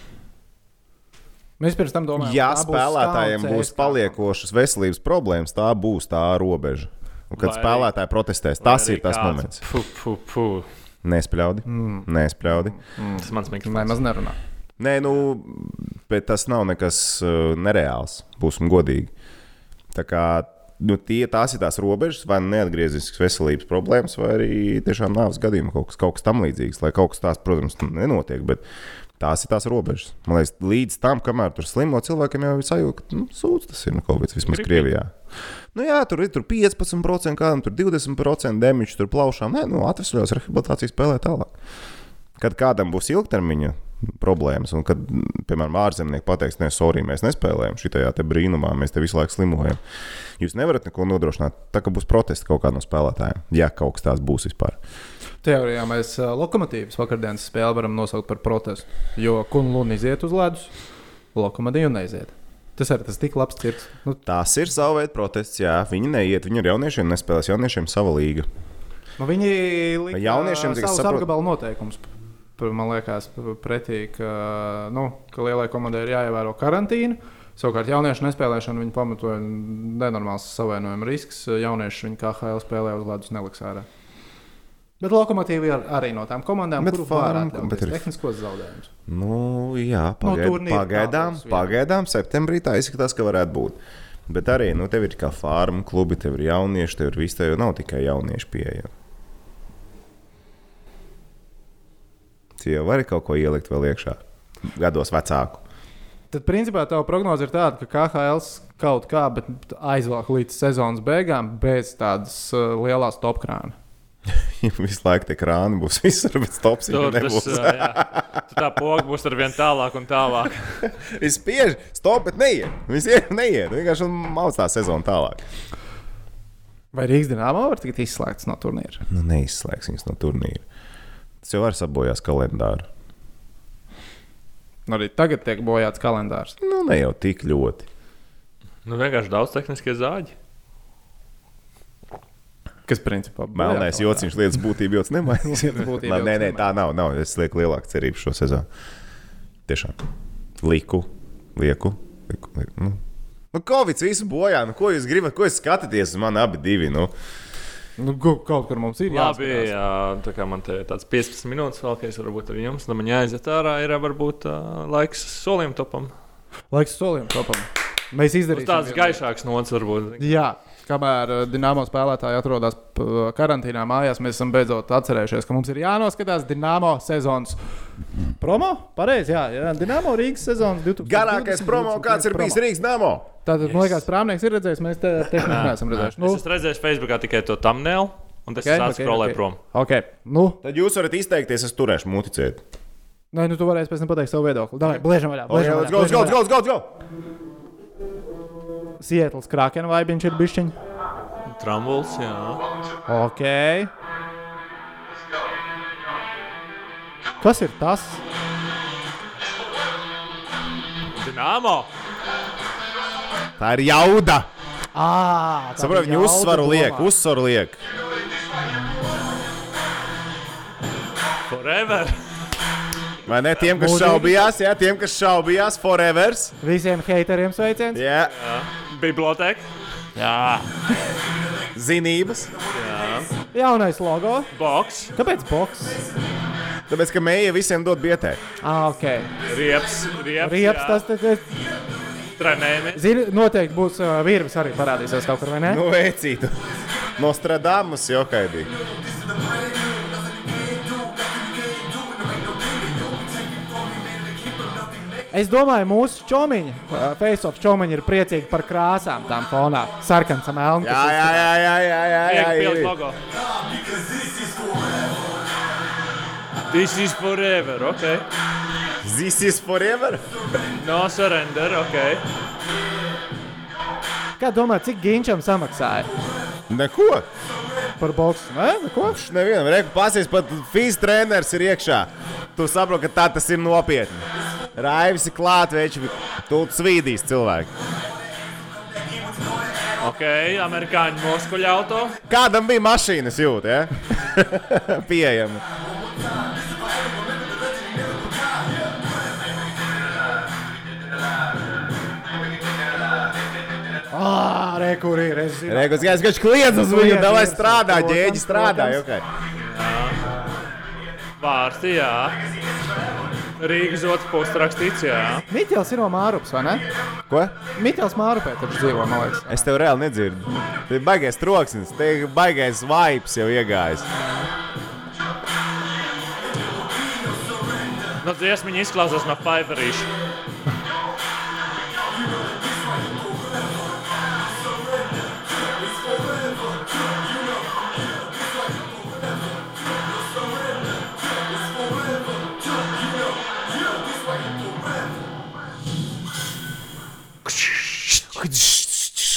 [SPEAKER 1] Mēs pirms tam domājām,
[SPEAKER 2] Ja
[SPEAKER 1] būs
[SPEAKER 2] spēlētājiem būs
[SPEAKER 1] CSKA.
[SPEAKER 2] paliekošas veselības problēmas, tā būs tā robeža. Un, kad
[SPEAKER 3] Vai-
[SPEAKER 2] spēlētāji protestēs, tas ir tas
[SPEAKER 3] kāds-
[SPEAKER 2] moments.
[SPEAKER 3] Fu, fu, fu.
[SPEAKER 2] Nespļaudi.
[SPEAKER 1] Mm.
[SPEAKER 2] Nespļaudi.
[SPEAKER 3] Tas mans mikrofons.
[SPEAKER 1] Nemaz nerunā.
[SPEAKER 2] Nē, nu, bet tas nav nekas uh, nereāls, būsim godīgi. Tā kā nu, tie, tās ir tās robežas, vai nu neatgrieziskas veselības problēmas, vai arī tiešām nāves gadījumā kaut kas, kaut kas tam līdzīgs. Lai kaut kas tāds, protams, nenotiek, bet tās ir tās robežas. Man liekas, līdz tam, kamēr tur slimo cilvēkiem jau ir sajūta, ka nu, sūds tas ir no kaut kādas vismaz
[SPEAKER 3] Gribi.
[SPEAKER 2] Krievijā. Nu, jā, tur ir tur 15%, kādam tur 20% demiķu, tur plaušām. Nē, nu, atvesļos, rehabilitācija spēlē tālāk. Kad kādam būs ilgtermiņa problēmas, un kad, piemēram, ārzemnieki pateiks, nē, sorry, mēs nespēlējam šajā brīnumā, mēs te visu laiku slimojam. Jūs nevarat neko nodrošināt, tā kā būs protesti kaut kādam no spēlētājiem, ja kaut kas tāds būs vispār.
[SPEAKER 1] Teorijā mēs uh, lokomotīvas vakardienas spēli varam nosaukt par protestu. Jo Kunlūna iziet uz ledus, lokomotīva neiziet. Tas arī tas tik labs cirks. Nu,
[SPEAKER 2] Tas ir sava veida protests, jā, viņi neiet, viņi ar jauniešiem nespēlēs, jauniešiem sava līga.
[SPEAKER 1] nu, viņi lika
[SPEAKER 2] Jauniešiem, saprotu-
[SPEAKER 1] apgabalu noteikumus. p- Man liekas, pretī, ka, nu, ka lielai komandai ir jāievēro karantīna. Savukārt, jauniešu nespēlēšanu viņi pamatoja nenormāls savainojuma risks. Jaunieši viņi kā HL spēlē uz ledus neliks ārā. Bet lokomotīva ir arī no tām komandām,
[SPEAKER 2] Bet farm-
[SPEAKER 1] var būt
[SPEAKER 2] ir-
[SPEAKER 1] tehniskos zaudējumus.
[SPEAKER 2] Nu, jā,
[SPEAKER 1] No
[SPEAKER 2] pagaid,
[SPEAKER 1] turnīra
[SPEAKER 2] pagaidām,
[SPEAKER 1] jā.
[SPEAKER 2] pagaidām, septembrī tā izskatās, ka varētu būt. Bet arī nu, tev ir kā farma klubi, tev ir jaunieši, tev ir viss, tev nav tikai jaunieši pieejami. Tu jau vari kaut ko ielikt vēl iekšā, gados vecāku.
[SPEAKER 1] Tad, principā, tā prognoze ir tāda, ka KHL kaut kā bet aizvelk līdz sezonas beigām bez tādas uh, lielas topkrāna.
[SPEAKER 2] Visu laiku tie krāni būs visur, bet stops jau
[SPEAKER 3] tas
[SPEAKER 2] nebūs.
[SPEAKER 3] Tur tā poga būs ar vien tālāk un tālāk.
[SPEAKER 2] Viņš spiež, stop, bet neiet. Viņš iet, neiet. Vienkārši mauc tā sezona tālāk.
[SPEAKER 1] Vai Rīgas dīnāmā var tikt izslēgts no turnīra?
[SPEAKER 2] Nu, neizslēgs viņus no turnīra. Tas jau var sabojāt kalendāru.
[SPEAKER 1] Nu, Arī tagad tiek bojāts kalendārs.
[SPEAKER 2] Nu, ne jau tik ļoti.
[SPEAKER 3] Nu, vienkārši daudz tehniskie zāģi.
[SPEAKER 1] Kas, principā,
[SPEAKER 2] Melnais jociņš lietas būtību joks nemainīs. Man- Nē,
[SPEAKER 1] joks
[SPEAKER 2] nē, tā nav, nav. Es lieku lielāku cerību šo sezonu. Tiešām. Liku, lieku. lieku, lieku. Nu. Nu, Covid visu bojā. Nu, ko jūs gribat? Ko jūs skatāties uz mani abi divi? Nu?
[SPEAKER 1] Nu, kaut kur mums ir
[SPEAKER 3] Labi,
[SPEAKER 1] jāskatās.
[SPEAKER 3] jā, tā kā man te ir tāds 15 minūtes vēl, ka es varu būt ar jums. Tad man jāiziet ārā, ir varbūt uh, laiks solim topam.
[SPEAKER 1] Laiks solījuma topam. Mēs
[SPEAKER 3] Uz
[SPEAKER 1] izdarīsim.
[SPEAKER 3] tāds
[SPEAKER 1] vienu-
[SPEAKER 3] gaišāks nots varbūt.
[SPEAKER 1] Jā, kamēr uh, Dienāmo spēlētāji atrodas p- karantīnā mājās, mēs esam beidzot atcerējušies, ka mums ir jānoskatās Dienāmo sezonas promo. Pareizi, jā, jā Dienāmo Rīgas sezonas 2020.
[SPEAKER 2] Garākais promo, kāds ir bijis Rīgas Damo.
[SPEAKER 1] Tātad, man liekas, prāmnieks ir redzējis, mēs te tehniski neesam redzējuši.
[SPEAKER 3] Nu, es esmu redzējis Facebookā tikai to thumbnail, un tas
[SPEAKER 1] Okay,
[SPEAKER 3] okay,
[SPEAKER 1] okay,
[SPEAKER 3] atskrolē
[SPEAKER 1] okay.
[SPEAKER 3] prom.
[SPEAKER 1] Okay. Nu,
[SPEAKER 2] Tad jūs varat izteikties, es turēšu muticēt.
[SPEAKER 1] nē, nu, tu varēsi pēc tam pateikt savu viedokli. Davai, blēžam vaļā.
[SPEAKER 2] Okay,
[SPEAKER 1] blēžam
[SPEAKER 2] let's go, let's go, let's go, let's go!
[SPEAKER 1] Sietls krākena vaibiņš ir bišķiņ.
[SPEAKER 3] Trambuls, jā.
[SPEAKER 1] Ok. Kas ir tas?
[SPEAKER 3] Dināmo!
[SPEAKER 2] Tā ir jauda!
[SPEAKER 1] Ah,
[SPEAKER 2] Saprotu, viņi uzsvaru liek, uzsvaru liek.
[SPEAKER 3] Forever!
[SPEAKER 2] Vai ne tiem, kas
[SPEAKER 1] Mūžīgi.
[SPEAKER 2] šaubījās, jā, tiem, kas šaubījās, forever.
[SPEAKER 1] Visiem hateriem sveiciens.
[SPEAKER 2] Jā,
[SPEAKER 3] Biblioteka!
[SPEAKER 1] Jā.
[SPEAKER 2] zinības.
[SPEAKER 1] Jaunais logo.
[SPEAKER 3] Boks!
[SPEAKER 1] Kāpēc boks?
[SPEAKER 2] Tāpēc, ka mēja visiem dod bietē.
[SPEAKER 1] Ah, ok.
[SPEAKER 3] Rieps, rieps,
[SPEAKER 1] Riepas
[SPEAKER 3] jā.
[SPEAKER 1] tas tad ir.
[SPEAKER 3] trenējamies.
[SPEAKER 1] Zini, noteikti būs uh, vīrs arī parādīsies kaut kur, vai ne?
[SPEAKER 2] Nu, veicītu. Nostradamus jau kaidī.
[SPEAKER 1] Es domāju, mūsu čomiņi, face-off čomiņi ir priecīgi par krāsām tām fonā. Sarkans, melns.
[SPEAKER 2] Jā, jā, jā, jā, jā, jā, jā, jā.
[SPEAKER 3] logo. This is forever, ok.
[SPEAKER 2] This is forever.
[SPEAKER 3] No surrender, ok.
[SPEAKER 1] Kā domā, cik Ginčam samaksāja
[SPEAKER 2] Neko.
[SPEAKER 1] par boksu? Nē, neko.
[SPEAKER 2] Viņš nevienam reku pasies, pat fizis treneris ir iekšā. Tu saproti, ka tā tas ir nopietni. Raivs ir klāt, veči, tu svīdīs cilvēku.
[SPEAKER 3] Ok, amerikāņu muskuļu auto.
[SPEAKER 2] Kādam bija mašīnas jūta, ja? Pieejama.
[SPEAKER 1] Ah, re, kur ir. Es zinu.
[SPEAKER 2] Rekus, kā es viņš kliedz uz viņu, davai strādā, ģēģi strādā. Okay.
[SPEAKER 3] Vārsti, jā. Rīgas otrs puses rakstīts, jā.
[SPEAKER 1] Mitjels ir no Mārupas, vai ne?
[SPEAKER 2] Ko?
[SPEAKER 1] Mitjels Mārupē taču dzīvo, man liekas.
[SPEAKER 2] Es tev reāli nedzirdu. Te ir baigais troksnis, te ir baigais vibes jau iegājis.
[SPEAKER 3] Nu, dziesmiņa izklausās no Pfeifferīša.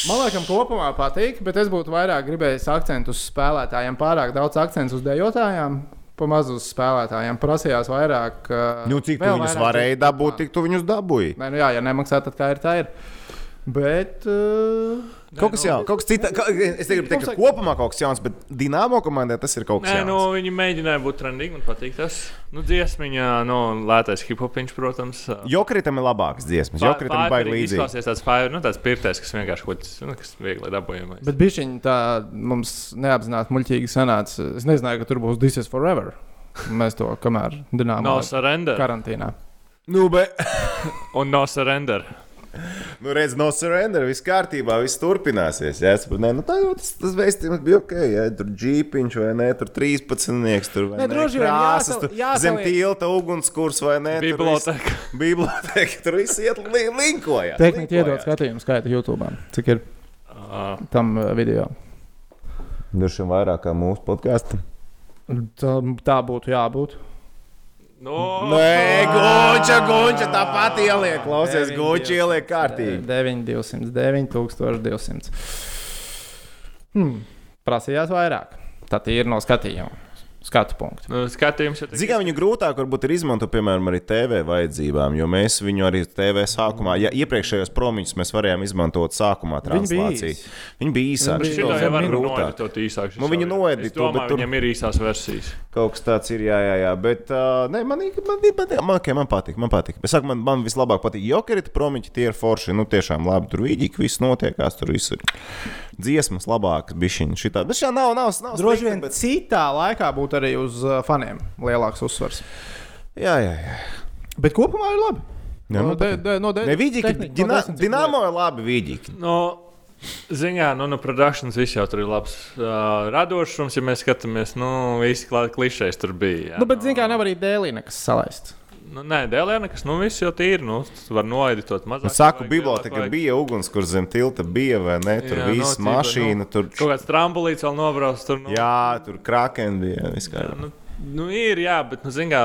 [SPEAKER 1] Man liekas, kopumā patīk, bet es būtu vairāk gribējis akcentu uz spēlētājiem. Pārāk daudz akcentu uz dejotājiem, pa maz uz spēlētājiem. Prasījās vairāk. uh,
[SPEAKER 2] Nu, cik tu
[SPEAKER 1] vēl
[SPEAKER 2] viņus
[SPEAKER 1] kopumā.
[SPEAKER 2] dabūt, tik tu viņus dabūji.
[SPEAKER 1] Nē, nu jā, ja nemaksā, tad kā ir tā ir. Bet. Uh,
[SPEAKER 2] Kaut kas jauns, kaut kas cits. Es negribu teikt, ka kopumā kaut kas jauns, bet Dienāmo komandai tas ir kaut kas
[SPEAKER 3] Nē, nu, viņi mēģināja būt trendīgi. Man patīk tas. Nu, dziesmiņā, nu, lētais hip-hopiņš, protams.
[SPEAKER 2] Jokritam ir labāks dziesmas, Jokritam baigi līdzīgi.
[SPEAKER 3] Izklausies tāds fire, nu, tāds pirtais, kas vienkārši kaut kas, nu, kas viegli dabūjamais.
[SPEAKER 1] bet bišķiņi tā mums neapzināti muļķīgi sanāca. Es nezināju, ka tur būs This is Forever. Mēs to kamēr dinām
[SPEAKER 3] No surrender.
[SPEAKER 1] karantīnā.
[SPEAKER 2] Nu, bet,
[SPEAKER 3] Un no surrender.
[SPEAKER 2] Nu, redz, no surrender, viss kārtībā, viss turpināsies. Jā, es saprotu, nē, nu, tā jau tas, tas vēstījums bija ok, ja tur džīpiņš vai ne, tur 13. tur vai
[SPEAKER 1] Nē,
[SPEAKER 2] ne,
[SPEAKER 1] droši vien
[SPEAKER 2] krāsas, tur
[SPEAKER 1] jāsaliek-
[SPEAKER 2] zem tilta ugunskurs vai ne. tur
[SPEAKER 3] Biblioteka.
[SPEAKER 2] viss- Biblioteka, tur viss iet li linkojā.
[SPEAKER 1] Tehniski iedod skatījumu skaitu YouTube. Cik ir
[SPEAKER 3] Uh,
[SPEAKER 1] tam video?
[SPEAKER 2] Dažiem vairāk kā mūsu podkāstam.
[SPEAKER 1] Tā, tā būtu jābūt.
[SPEAKER 3] No,
[SPEAKER 2] Nē, Gunča, Gunča, tāpat ieliek, klausies, Gunča ieliek kārtīgi.
[SPEAKER 1] 9, 200, 9200. Hmm. Prasījās vairāk. Tā ir no skatījuma. Skatu punktu.
[SPEAKER 3] nu, skatījums jau
[SPEAKER 2] Zinām, viņu grūtāk varbūt ir izmantot, piemēram, arī TV vajadzībām, jo mēs viņu arī TV sākumā, ja iepriekšējos promiņus mēs varējām izmantot sākumā
[SPEAKER 1] īsi.
[SPEAKER 2] Viņi bija īsāki.
[SPEAKER 1] Viņi bija minūtē.
[SPEAKER 3] noeditot īsāk.
[SPEAKER 2] Nu, viņi
[SPEAKER 3] Es domāju,
[SPEAKER 2] bet tur-
[SPEAKER 3] Viņam ir īsās versijas.
[SPEAKER 2] Kaut kas tāds ir, jā, jā, jā. Bet uh, nē, man, man, man, man, okay, man patīk. Man, patīk. Es saku, man, man vislabāk patīk jokerita promiņi, tie ir forši. Nu, tiešām labi. Tur vīģīgi viss notiekās, tur viss ir dziesmas labākas, bišķiņas. Šitā. Bet šā nav, nav, nav
[SPEAKER 1] Droši vien
[SPEAKER 2] bet...
[SPEAKER 1] citā laikā būtu arī uz faniem lielāks uzsvars.
[SPEAKER 2] Jā, jā, jā.
[SPEAKER 1] Bet kopumā ir labi.
[SPEAKER 2] Jā,
[SPEAKER 1] no,
[SPEAKER 2] man
[SPEAKER 1] de,
[SPEAKER 2] patīk.
[SPEAKER 1] de, no de,
[SPEAKER 2] Ne, vīģīgi,
[SPEAKER 1] tehnika, no
[SPEAKER 2] dina,
[SPEAKER 1] cik
[SPEAKER 2] Dinamo ir labi vīģīgi.
[SPEAKER 3] No, Ziņā, nu, no produkcijas viss jau tur ir labs. Uh, radošums, ja mēs skatāmies, nu, visi klišejas tur bija. Jā,
[SPEAKER 1] Nu, bet, zināmā mērā, nav arī dēlī nekas salaists.
[SPEAKER 3] Nu, nē, dēlē nekas, nu, viss jau tīri. Nu, var noeditot mazāk.
[SPEAKER 2] Es saku,
[SPEAKER 3] vajag,
[SPEAKER 2] biblioteka bija uguns, kur zem tilta bija, vai ne? Tur
[SPEAKER 3] Jā,
[SPEAKER 2] viss
[SPEAKER 3] no,
[SPEAKER 2] mašīna,
[SPEAKER 3] nu,
[SPEAKER 2] tur.
[SPEAKER 3] Kaut kāds trambolīts vēl nobrauc tur. Nu,
[SPEAKER 2] Jā, tur kraken bija.
[SPEAKER 3] jā, nu, nu, ir, jā, bet, nu, mērā,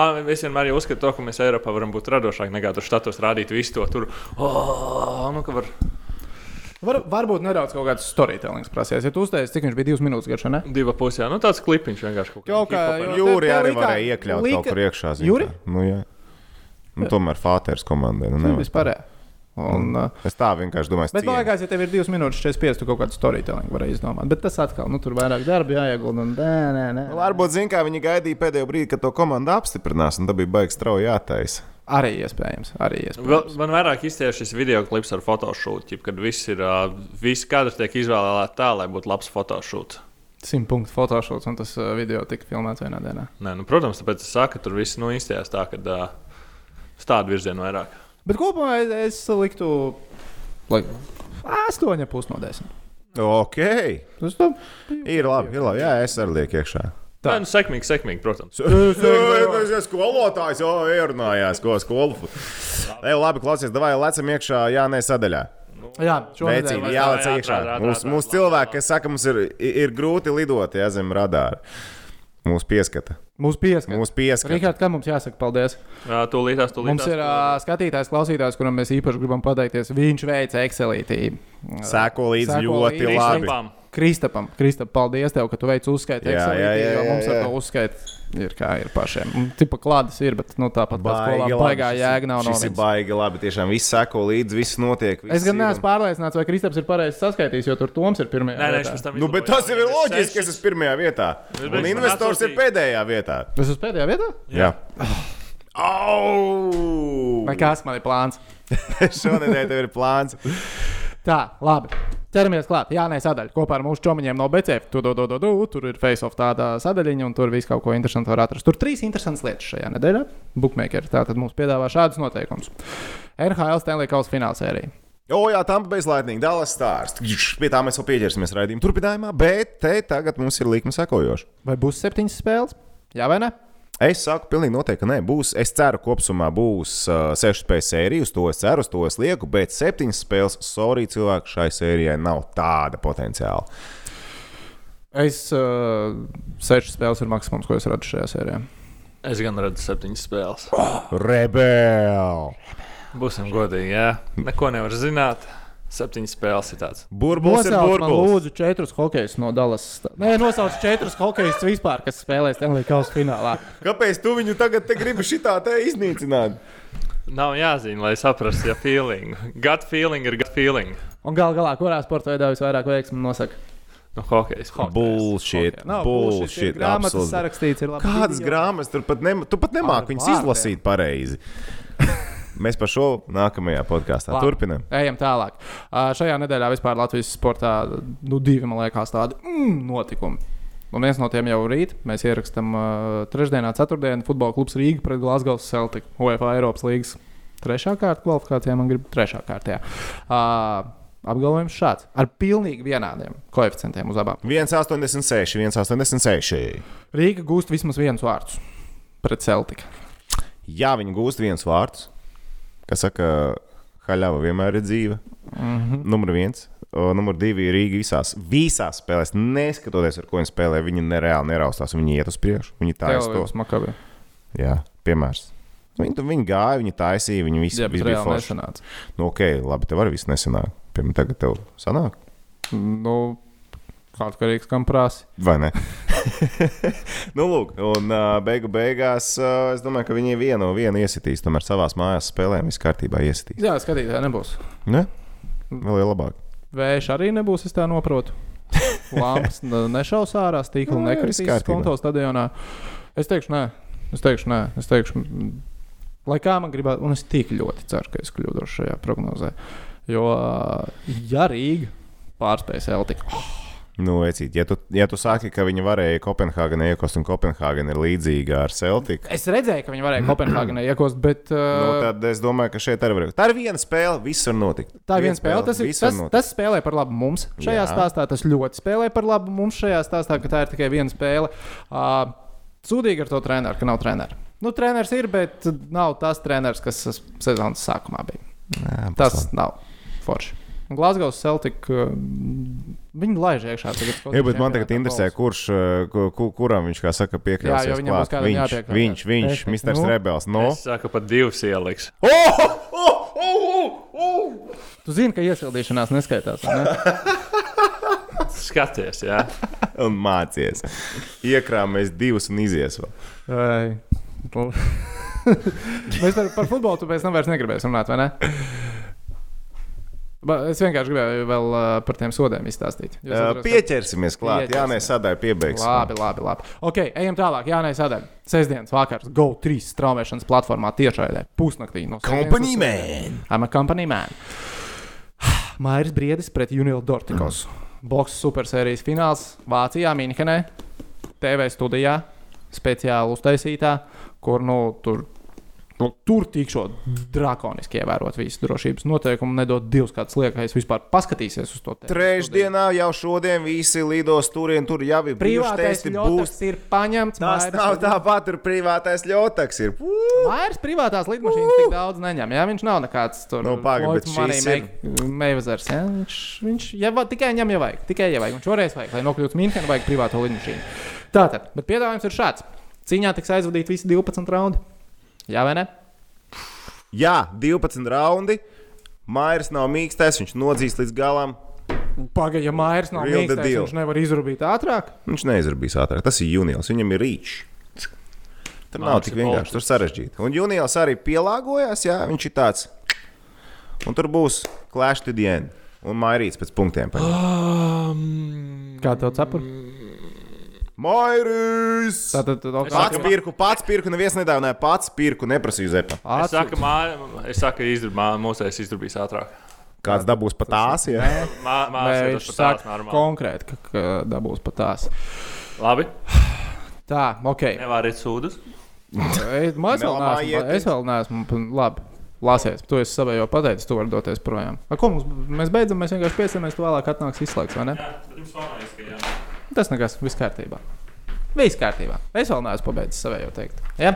[SPEAKER 3] man vienmēr ir uzskata to, ka mēs Eiropā varam būt radošāki nekā tur štatos rādīt visu to tur. Oh, nu, ka var
[SPEAKER 1] Var, varbūt nedaudz kaut kāds storytellings prasījās. Ja tu uztaisīji, cik viņš bija divas minūtes garš, ne?
[SPEAKER 3] divi pusē. Nu, tāds klipiņš vienkārši kaut
[SPEAKER 1] Kaut kā,
[SPEAKER 3] hip-hopā.
[SPEAKER 1] jo-
[SPEAKER 2] Jūri arī
[SPEAKER 1] likā-
[SPEAKER 2] varēja iekļaut
[SPEAKER 1] lika-
[SPEAKER 2] kaut kur iekšā. zini
[SPEAKER 1] Jūri?
[SPEAKER 2] kā. Nu, jā. nu, tomēr Fāters komandai. Nu,
[SPEAKER 1] vispār. Un, uh,
[SPEAKER 2] es tā vienkārši domāju,
[SPEAKER 1] Bet, man liekas, ja tev ir divas minūtes, 45, tu kaut kādu storytelling vari izdomāt. Bet tas atkal, nu, tur vairāk darba jāiegulda. Un... Nē, nē, nē.
[SPEAKER 2] Varbūt, zin, kā viņi gaidīja pēdējo brīdi, kad to komandu apstiprinās, un tā bija baigs strauji jātaisa.
[SPEAKER 1] Arī iespējams. Arī iespējams.
[SPEAKER 3] Man vairāk iztiež šis video klips ar fotošūtu, kad viss ir, visi kadri tiek izvēlēti tā, lai būtu labs fotošūts.
[SPEAKER 1] Simt punktu fotošots, un tas video tika filmēts vienā dienā.
[SPEAKER 3] Nē, nu, protams, tāpēc es saku, ka tur viss nu, īstējās tā, ka uh, stāda virzienu vairāk.
[SPEAKER 1] Bet kopumā es, es liktu like, 8,5 no 10.
[SPEAKER 2] Ok.
[SPEAKER 1] Tas tam
[SPEAKER 2] Ir labi, ir labi. Jā, es arī lieku iekšā.
[SPEAKER 1] Tā.
[SPEAKER 3] Tā nu, sekmīgi, sekmīgi, protams.
[SPEAKER 2] Ir skolotājs, jau ierunājās, ko skolu. Ej, labi, klausies, vai lecam iekšā, jā, nē, sadaļā.
[SPEAKER 1] Jā, šonadēļ.
[SPEAKER 2] Veicīgi,
[SPEAKER 3] Jā,
[SPEAKER 2] jālec
[SPEAKER 3] jā,
[SPEAKER 2] iekšā. Mūsu
[SPEAKER 3] ātrāk,
[SPEAKER 2] cilvēki, kas saka, mums ir, ir grūti lidot, ja zem radāra. Mūsu pieskata.
[SPEAKER 1] Mūsu pieskats.
[SPEAKER 2] Mūsu pieskata.
[SPEAKER 1] Rikārd, kā mums jāsaka paldies?
[SPEAKER 3] Jā, tūlītās, tūlītās.
[SPEAKER 1] Mums ir uh, skatītājs, klausītājs, kuram mēs īpaši gribam pateikties. Viņš veica Excelītī.
[SPEAKER 2] Sēko līdzi ļoti
[SPEAKER 1] līdzi.
[SPEAKER 2] labi.
[SPEAKER 3] Kristapām.
[SPEAKER 1] Kristapam, Kristap, paldies tev, ka tu veici uzskaiti
[SPEAKER 2] Jā, jā, jā,
[SPEAKER 1] jo mums
[SPEAKER 2] jā,
[SPEAKER 1] ar
[SPEAKER 2] jā.
[SPEAKER 1] to uzskaiti ir kā ir pašiem. Un, Tipa klādes ir, bet nu, tāpat kā skolā baigā jēga nav no
[SPEAKER 2] Šis ir baigi labi. Tiešām viss seko līdzi, viss notiek.
[SPEAKER 1] Es
[SPEAKER 2] viss
[SPEAKER 1] gan
[SPEAKER 2] ir
[SPEAKER 1] neesmu pārliecināts, vai Kristaps ir pareizi saskaitījis, jo tur Toms ir pirmajā.
[SPEAKER 3] Nē, nē,
[SPEAKER 1] vietā.
[SPEAKER 3] tam
[SPEAKER 2] Nu, bet tas ir loģiski, ka es esmu pirmajā vietā. Un investors ir pēdējā vietā.
[SPEAKER 1] Es esmu pēdējā vietā?
[SPEAKER 2] Jā. Au!
[SPEAKER 1] Nekas man ir plāns.
[SPEAKER 2] Šonadēļ tev ir plāns.
[SPEAKER 1] Tā, labi. Ķeramies klāt. Jā, nē, sadaļa. Kopā ar mūsu čomiņiem no BCF. Tu, tu, tu, tu, tu, tur ir face-off tāda sadaļiņa, un tur viss kaut ko interesantu var atrast. Tur trīs interesantas lietas šajā nedēļā. Bookmakeri tātad mums piedāvā šādus noteikumus. NHL Stanley Kausa finālsērija.
[SPEAKER 2] O, jā, tam bija Lightning, Dallas Stars. Pie tā mēs vēl pieķersimies raidījuma turpinājumā, bet te tagad mums ir likme sekojoša.
[SPEAKER 1] Vai būs septiņas spēles? Jā vai ne?
[SPEAKER 2] Es saku, pilnīgi noteikti, ka nē, būs. Es ceru, ka kopumā būs uh, sešu spēļu sērija. Uz to es ceru, uz to es lieku, bet septiņas spēles, sorry, cilvēku šai sērijai nav tāda potenciāla.
[SPEAKER 1] Es uh, sešas spēles ir maksimums, ko es redzu šajā sērijā.
[SPEAKER 3] Es gan redzu septiņas spēles.
[SPEAKER 2] Rebel!
[SPEAKER 3] Būsim godīgi, jā. Neko nevar zināt. Septiņas spēles ir tāds.
[SPEAKER 2] Burbulis ir burbulis.
[SPEAKER 1] lūdzu četrus hokejus no Dallas. Nē, nosauc četrus hokejus vispār, kas spēlē Stanley Kausa finālā.
[SPEAKER 2] Kāpēc tu viņu tagad te gribi šitā te iznīcināt?
[SPEAKER 3] Nav jāzina, lai saprastu, ja feeling. Gut feeling ir gut feeling.
[SPEAKER 1] Un gal galā, kurā sporta veidā visvairāk veiksmi nosaka?
[SPEAKER 3] Nu, hokejs.
[SPEAKER 2] Bullshit.
[SPEAKER 1] Nav
[SPEAKER 2] Bullshit.
[SPEAKER 1] Grāmatas
[SPEAKER 2] absolūti.
[SPEAKER 1] sarakstīts ir labi.
[SPEAKER 2] Kādas grāmatas tur pat, ne, tu pat nemāki viņas izlasīt pareizi? Mēs par šo nākamajā podkāstā turpinām.
[SPEAKER 1] Ejam tālāk. Uh, šajā nedēļā vispār Latvijas sportā nu, divi, man liekas, tādi mm, notikumi. Un viens no tiem jau rīt. Mēs ierakstām uh, trešdienā, ceturtdienā futbola klubs Rīga pret Glasgow Celtic. UEFA Eiropas līnijas trešā kārta kvalifikācijā, man grib trešā kārtā. Uh, apgalvojums šāds - ar pilnīgi vienādiem koeficientiem uz abām.
[SPEAKER 2] 1,86, 1,86.
[SPEAKER 1] Rīga gūst vismaz viens vārds pret Celtic.
[SPEAKER 2] Jā, viņi gūst viens vārds. Kas saka, haļava vienmēr ir dzīva. Mm. -hmm. Numur viens. O, numur divi ir Rīga visās, visās spēlēs. Neskatoties, ar ko viņi spēlē, viņi nereāli neraustās. Viņi iet uz priekšu, viņi taisa to.
[SPEAKER 1] Makabi.
[SPEAKER 2] Jā, piemērs. Viņi, viņi gāja, viņi taisīja, viņi visi,
[SPEAKER 1] Jā,
[SPEAKER 2] visi bija forši.
[SPEAKER 1] nesanāca.
[SPEAKER 2] Nu, ok, labi, tev arī viss nesanāk. Piemēram, tagad tev sanāk,
[SPEAKER 1] Nu, kāds karīgs kam prasa.
[SPEAKER 2] vai ne? nu, lūk, un beigu beigās es domāju, ka viņi vienu, vienu iesitīs. Tomēr savās mājās spēlēm viss kārtībā iesitīs.
[SPEAKER 1] Jā, skatītāji nebūs.
[SPEAKER 2] Ne? Vēl ir labāk.
[SPEAKER 1] Vējš arī nebūs, es tā saprotu. Lampas n- nešaus ārā, stīkla
[SPEAKER 2] Nu, jā,
[SPEAKER 1] nekritīs konto stadionā. Es teikšu, nē, es teikšu, nē, es teikšu, lai kā man gribētu, un es tik ļoti ceru, ka es kļūdos šajā prognozē. Jo, ja Rīga pārspēs Eltiku,
[SPEAKER 2] Nu, vecīt, ja tu, ja tu saki, ka viņi varēja Kopenhāgenē iekost, un Kopenhāgena ir līdzīga ar Celtiku,
[SPEAKER 1] es redzēju, ka viņi varēja Kopenhāgenē iekost, bet
[SPEAKER 2] nu,
[SPEAKER 1] uh,
[SPEAKER 2] tad es domāju, ka šeit arī var. Tā ir viena spēle, viss var notikt.
[SPEAKER 1] Tā ir viena spēle. Tas, ir, tas, tas spēlē par labu mums. Šajā
[SPEAKER 2] Jā.
[SPEAKER 1] stāstā tas ļoti spēlē par labu mums. Šajā stāstā, ka tā ir tikai viena spēle. Uh, Sūdīgi ar to treneru, ka nav treneru. Nu, treneris ir, bet nav tas treneris, kas sezonas sākumā bija.
[SPEAKER 2] Jā,
[SPEAKER 1] Tas nav forši. Un Glasgow Celtic. Uh, viņi laiž iekšā. Tagad,
[SPEAKER 2] Jā, bet man tagad interesē, kurš, uh, ku, ku, kuram viņš, kā saka,
[SPEAKER 1] Jā,
[SPEAKER 2] piekrāsīs.
[SPEAKER 1] jo viņam būs kādam
[SPEAKER 2] viņš,
[SPEAKER 1] jāpiek vēl
[SPEAKER 2] viņš, viņš,
[SPEAKER 1] Efekts.
[SPEAKER 2] Mr.
[SPEAKER 1] Nu.
[SPEAKER 2] Rebels. No?
[SPEAKER 3] Es saku, pat divas ieliks.
[SPEAKER 2] Oh, oh, oh, oh.
[SPEAKER 1] Tu zini, ka iesildīšanās neskaitās. Ne?
[SPEAKER 3] Skaties, jā.
[SPEAKER 2] Un mācies. Iekrāmēs divus un izies vēl.
[SPEAKER 1] Mēs par, par futbolu tu pēc tam vairs negribēsim runāt, vai ne? Es vienkārši gribēju vēl uh, par tiem sodiem izstāstīt. Atceros, ka-
[SPEAKER 2] Pieķersimies klāt. Jā, nē, sadaļa piebeigts.
[SPEAKER 1] Labi, labi, labi. Ok, ejam tālāk. Jā, nē, sadaļa. Sestdienas vakars, GO3 straumēšanas platformā tiešraidē pusnaktī. No
[SPEAKER 2] Company
[SPEAKER 1] sestdienu. I'm a company man. Mairis Briedis pret Junilu Dortikos. Boks supersērijas fināls Vācijā, Minhenē, TV studijā, speciāli uztaisītā, kur nu, tur, nu, tur tikšot drakoniski ievērot visus drošības noteikumus, nedot divus kāds liekais vispār paskatīsies uz to. Studiju.
[SPEAKER 2] Trešdienā jau šodien visi lidos turien, tur jau ir
[SPEAKER 1] Privātais
[SPEAKER 2] testi,
[SPEAKER 1] ļotaks ir paņemts.
[SPEAKER 2] Tas nav tāpat, tur privātais ļotaks ir.
[SPEAKER 1] Vairs privātās lidmašīnas tik daudz neņem. Jā, viņš nav nekāds tur
[SPEAKER 2] Nu, paga, bet šīs
[SPEAKER 1] Meivazars. Jā, viņš, viņš ja, tikai ņem, ja vajag. Tikai, ja vajag. Un šoreiz vajag, lai nokļūtu Mīnhenā, vajag privāto lidmašīnu. Tātad, bet piedāvājums ir šāds. Cīņā tiks aizvadīti visi 12 raundi. Jā, vai ne?
[SPEAKER 2] Jā, 12 raundi. Mairs nav mīkstais, viņš nodzīs līdz galam.
[SPEAKER 1] Pagaidām, ja Mairs nav
[SPEAKER 2] Real the
[SPEAKER 1] mīkstais,
[SPEAKER 2] deal.
[SPEAKER 1] viņš nevar izrūpīt ātrāk.
[SPEAKER 2] Viņš neizrabīs ātrāk. Tas ir jūnijas, viņam ir rīčs. Tur nav tik vienkārši, tur sarežģīti. Un jūnijas arī pielāgojās, jā, viņš ir tāds. Un tur būs Clash to the end. Un mairīts pēc punktiem. paņem.
[SPEAKER 3] Um,
[SPEAKER 1] Kā tev cepur?
[SPEAKER 2] Mairis!
[SPEAKER 1] Tātad, tad,
[SPEAKER 2] Pats pirku, pats pirku, neviens nedāvināja, pats pirku, neprasīju zepa.
[SPEAKER 3] es saku, mā, es saku, izdarbā, mūsēs izdarīs ātrāk.
[SPEAKER 2] Kāds dabūs pat tās, jā.
[SPEAKER 3] Mā, māsai
[SPEAKER 1] viņš saka konkrēti, ka, ka dabūs pat tās.
[SPEAKER 3] Labi,
[SPEAKER 1] Tā, ok.
[SPEAKER 3] nevāriet sūdus.
[SPEAKER 1] Es, es, vēl neesmu, es vēl neesmu labi. Lasies, tu esi savai jau pateicis, tu vari doties projām. A, ko mums, mēs beidzam, mēs vienkārši piesāmies, tu vēlāk atnāks izslēgts, vai ne?
[SPEAKER 3] Jā, jums fanājas, ka jā.
[SPEAKER 1] Tas nekas, viss kārtībā. Viss kārtībā. Es vēl neesmu pabeidzis savai jau teikt. Ja?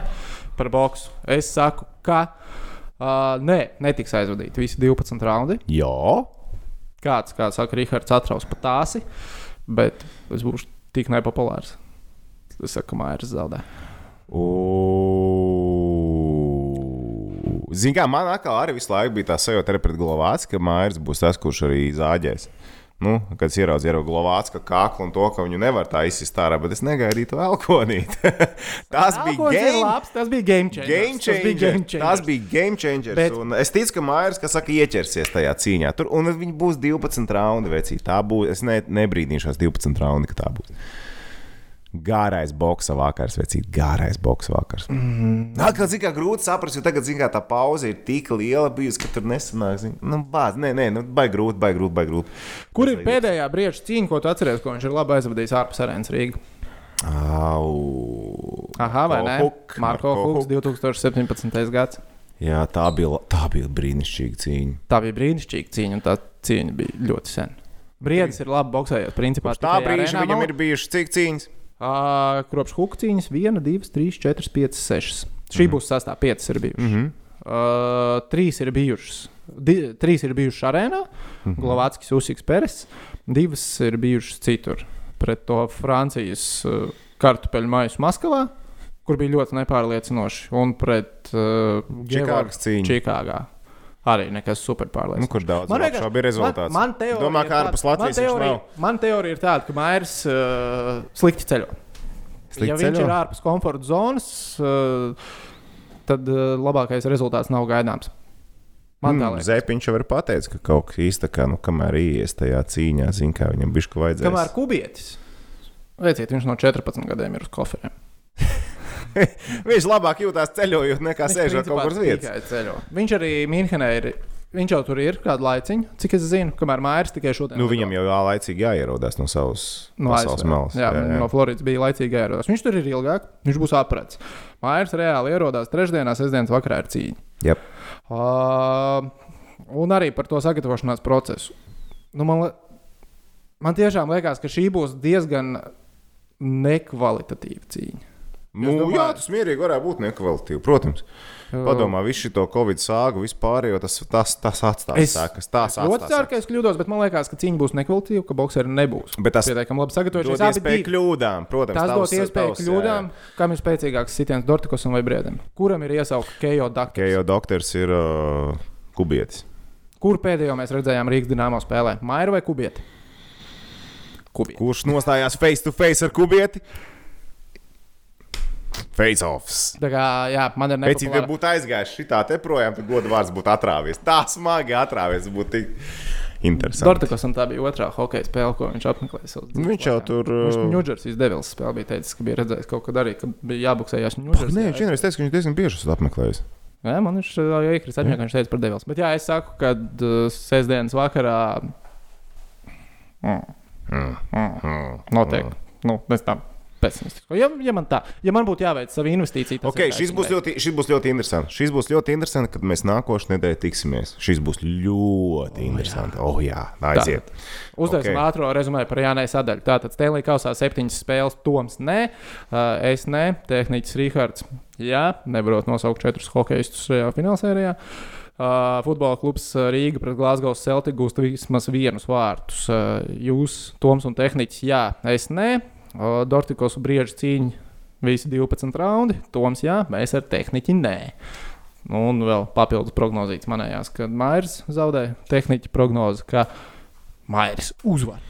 [SPEAKER 1] Par boksu. Es saku, ka uh, nē, netiks aizvadīti visi 12 raundi.
[SPEAKER 2] Jā.
[SPEAKER 1] Kāds, kā saka, Rihards atraus pa tāsi, bet es būšu tik nepopulārs. Es saku, Mairis zaudē.
[SPEAKER 2] Ziniet, kā man atkal arī visu laiku bija tā sajūta pret Glovāts, ka Mairs būs tas, kurš arī zāģēs. Nu, kad es ieraudzīju jau Glovāts, ka kaklu un to, ka viņu nevar tā izsist ārā, bet es negaidīju to elkonīt. tas bija game.
[SPEAKER 1] labs, tas bija game changer.
[SPEAKER 2] Game
[SPEAKER 1] Tas bija
[SPEAKER 2] changer.
[SPEAKER 1] game changer.
[SPEAKER 2] Tas bija game changer.
[SPEAKER 1] Bet-
[SPEAKER 2] Bet... Es ticu, ka Mairs, kas saka, ieķersies tajā cīņā. Tur un viņi būs 12 raundi. Vecī. Tā būs. Es ne, nebrīdīšos 12 raundi, ka tā būs. Gārais boxa vakars, vecīt, gārais boxa vakars. Mm. Atkal, zināmā mērā, grūti saprast, jo tagad, zināmā mērā, tā pauze ir tik liela bijusi, ka tur nesanāk. Zin, nu, bāz, nē, nē, nu, baigi grūti, baigi grūti, baigi grūti.
[SPEAKER 1] Kur ir pēdējā brīža cīņa, ko tu atceries, ko viņš ir labi aizvadījis ārpus arēnas Rīgā?
[SPEAKER 2] Au.
[SPEAKER 1] Aha, vai ne?
[SPEAKER 2] Huk,
[SPEAKER 1] Marko Huks, 2017. gads.
[SPEAKER 2] Jā, tā bija, tā bija brīnišķīga cīņa.
[SPEAKER 1] Tā bija brīnišķīga cīņa, un tā cīņa bija ļoti sen. Briedis ir labi boxējis. Principā
[SPEAKER 2] Tā brīža viņam ir bijušas cik cīņas?
[SPEAKER 1] Ā, Kopš huka cīņas 1, 2, 3, 4, 5, 6. Šī būs sastāvā 5 ir bijušas.
[SPEAKER 2] Mm -hmm.
[SPEAKER 1] Uh, trīs ir bijušas. Di, trīs ir bijušas arēnā,
[SPEAKER 2] Mhm.
[SPEAKER 1] Glavāts, Usiks, Peres. Divas ir bijušas citur. Pret to Francijas uh, kartupeļu maisu Maskavā, kur bija ļoti nepārliecinoši. Un pret uh,
[SPEAKER 2] Čikāgas cīņa.
[SPEAKER 1] Čikāgā. Arī nekas super
[SPEAKER 2] Nu,
[SPEAKER 1] pārliecinošs.
[SPEAKER 2] kurš daudz
[SPEAKER 1] Man liekas,
[SPEAKER 2] šā bija rezultāts?
[SPEAKER 1] Man, man teorija
[SPEAKER 2] Domā,
[SPEAKER 1] ir
[SPEAKER 2] ka ārpus Latvijas
[SPEAKER 1] man
[SPEAKER 2] viņš
[SPEAKER 1] teorija,
[SPEAKER 2] nav?
[SPEAKER 1] man teorija ir tāda, ka Mairs uh, slikti ceļo.
[SPEAKER 2] Slikti
[SPEAKER 1] ja viņš
[SPEAKER 2] ceļo?
[SPEAKER 1] ir ārpus komforta zonas, uh, tad uh, labākais rezultāts nav gaidāms.
[SPEAKER 2] Mm. Zepiņš jau ir pateicis, ka kaut kas īsta, kā, nu, kamēr ienāca tajā cīņā, zina, kā viņam bija vajadzēs.
[SPEAKER 1] Kamēr kubietis, redziet, viņš no 14 gadiem ir uz koferiem.
[SPEAKER 2] Viņš labāk jūtas ceļojot, nekā sēžot kaut kur uz vietas.
[SPEAKER 1] Viņš arī Minhenē ir. Viņš jau tur ir kādu laiciņu, cik es zinu, kamēr Mairs tikai šodien.
[SPEAKER 2] Nu, viņam jau jālaicīgi jāierodās no savas
[SPEAKER 1] No
[SPEAKER 2] pasaules malas.
[SPEAKER 1] Jā, jā, jā. no Floridas bija laicīgi jāierodas. Viņš tur ir ilgāk, viņš būs aprits. Mairs reāli ierodās trešdienā, sestdienas vakarā ir cīņa.
[SPEAKER 2] Jep.
[SPEAKER 1] Uh, un arī par to sagatavošanās procesu. Nu, man, man tiešām liekas, ka šī būs diezgan nekvalitatīva cīņa.
[SPEAKER 2] Nu,
[SPEAKER 1] domāju-
[SPEAKER 2] jā, tas mierīgi varētu būt nekvalitatīvi. Protams, padomā, visu šo Covid sāgu, vispār, jo tas, tas, tas atstās
[SPEAKER 1] Es-
[SPEAKER 2] sekas. Tas
[SPEAKER 1] Ļoti ceru, ka es kļūdos, bet man liekas, ka cīņa būs nekvalitatīva, ka boxeri nebūs.
[SPEAKER 2] Bet tas
[SPEAKER 1] pietiekami labi
[SPEAKER 2] dod
[SPEAKER 1] sagatavojušies.
[SPEAKER 2] Iespēju
[SPEAKER 1] divi.
[SPEAKER 2] kļūdām. Protams,
[SPEAKER 1] Tas dod iespēju
[SPEAKER 2] tavs, jā, jā.
[SPEAKER 1] kļūdām, kam ir spēcīgāks sitiens Dortikosam vai Briedam. Kuram ir iesaukts Kejo Dakis?
[SPEAKER 2] Kejo doktors ir uh, kubietis.
[SPEAKER 1] Kur pēdējo mēs redzējām Rīgas dīnāmo spēlē? Maira vai Kubieti? Kubieti.
[SPEAKER 2] Kurš nostājās face to face ar kubieti? Face offs.
[SPEAKER 1] Tā kā, jā, man ir
[SPEAKER 2] Pēc tam, ja
[SPEAKER 1] nepopulāra.
[SPEAKER 2] būtu aizgājis šitā te projām, tad goda vārds būtu atrāvies. Tā smagi atrāvies, būtu tik interesanti.
[SPEAKER 1] Dortikosam tā bija otrā hokeja spēle, ko viņš apmeklēja.
[SPEAKER 2] Viņš jau tur.
[SPEAKER 1] Viņš
[SPEAKER 2] uh,
[SPEAKER 1] Ņūdžersijas devils spēlē bija teicis, ka bija redzējis kaut kad arī, ka bija jābuksējās
[SPEAKER 2] Nē,
[SPEAKER 1] Ņūdžersijā.
[SPEAKER 2] viņš vienreiz teica, ka viņš diezgan bieži esmu apmeklējis.
[SPEAKER 1] Jā, man viņš jau iekrita atmiņā, ka viņš teica par devils. Bet jā, es saku, ka uh, sestdienas vakarā mm, Mm. Mm. Noteikti. Nu, mēs tam pesimistisko. Ja, ja man tā, ja man būtu jāveic savu investīciju, tad
[SPEAKER 2] Okay, šis, būs ļoti, šis būs ļoti interesants. Šis būs ļoti interesants, kad mēs nākošais nedēļa tiksimies. Šis būs ļoti interesants. Oh, jā, aiziet.
[SPEAKER 1] Uztaisīsim
[SPEAKER 2] Ok.
[SPEAKER 1] okay. ātrā rezumē par Jānai sadaļu. Tātad Stēlī kausā septiņas spēles, Toms nē, es nē, tehniķis Rīgards. Jā, nevarot nosaukt četrus hokeistus šajā finālsērijā. Uh, futbola klubs Rīga pret Glasgow Celtic gūst vismaz vienus vārtus. Uh, jūs, Toms un tehniķis, jā, es nē. Uh, Dortikos brieža cīņa, visi 12 raundi. Toms, jā, mēs ar tehniķi nē. Nu, Un vēl papildus prognozīts manējās, ka Mairs zaudē tehniķa prognozi, ka Mairis uzvar.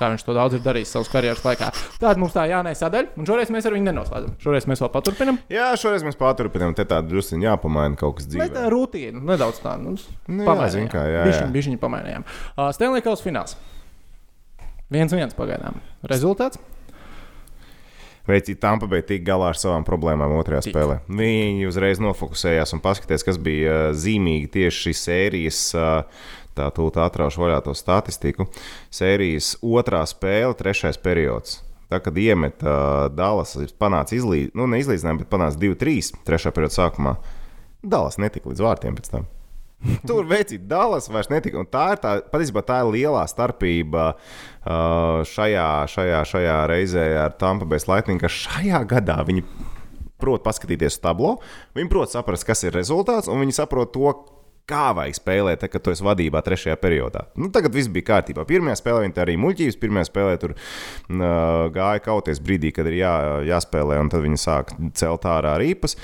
[SPEAKER 1] Kā viņš to daudz ir darījis savas karjeras laikā. Tāda mums tā jānē sadaļa, un šoreiz mēs ar viņu nenoslēdzam. Šoreiz mēs vēl paturpinām.
[SPEAKER 2] Jā, šoreiz mēs paturpinām. Te tādu drusku jāpamaina kaut kas
[SPEAKER 1] Mēs tā
[SPEAKER 2] dzīvē.
[SPEAKER 1] rutīnu nedaudz tādu
[SPEAKER 2] Nu, jā, zin kā, jā, jā.
[SPEAKER 1] Bišķiņ pamainījām. Uh, Stanley Kausa fināls. Viens viens pagaidām. Rezultāts?
[SPEAKER 2] Veicīt Tampa Bay tik galā ar savām problēmām otrajā
[SPEAKER 1] Tik.
[SPEAKER 2] spēlē. Viņi uzreiz nofokusējās un paskatījās, kas bija ā, zīmīgi tieši šīs sērijas. ā, Tā tūlīt atraušu vaļā to statistiku. Sērijas otrā spēle, trešais periods. Tā, kad iemet uh, Dallas, panāca izlīdzinājums, nu, neizlīdzinājums, bet panāca 2-3 trešā perioda sākumā. Dallas netika līdz vārtiem pēc tam. Tur veicīt Dallas vairs netika. Un tā ir tā, patiesībā tā ir lielā starpība uh, šajā, šajā, šajā reizē ar Tampa Bay Lightning, ka šajā gadā viņi prot paskatīties uz tablo, viņi prot saprast, kas ir rezultāts, un viņi saprot to, kā vajag spēlēt, kad tu esi vadībā trešajā periodā. Nu, tagad viss bija kārtībā. Pirmajā spēlē viņi arī muļķības, pirmajā spēlē tur uh, gāja kauties brīdī, kad ir jā, jāspēlē, un tad viņi sāk celt ārā rīpas.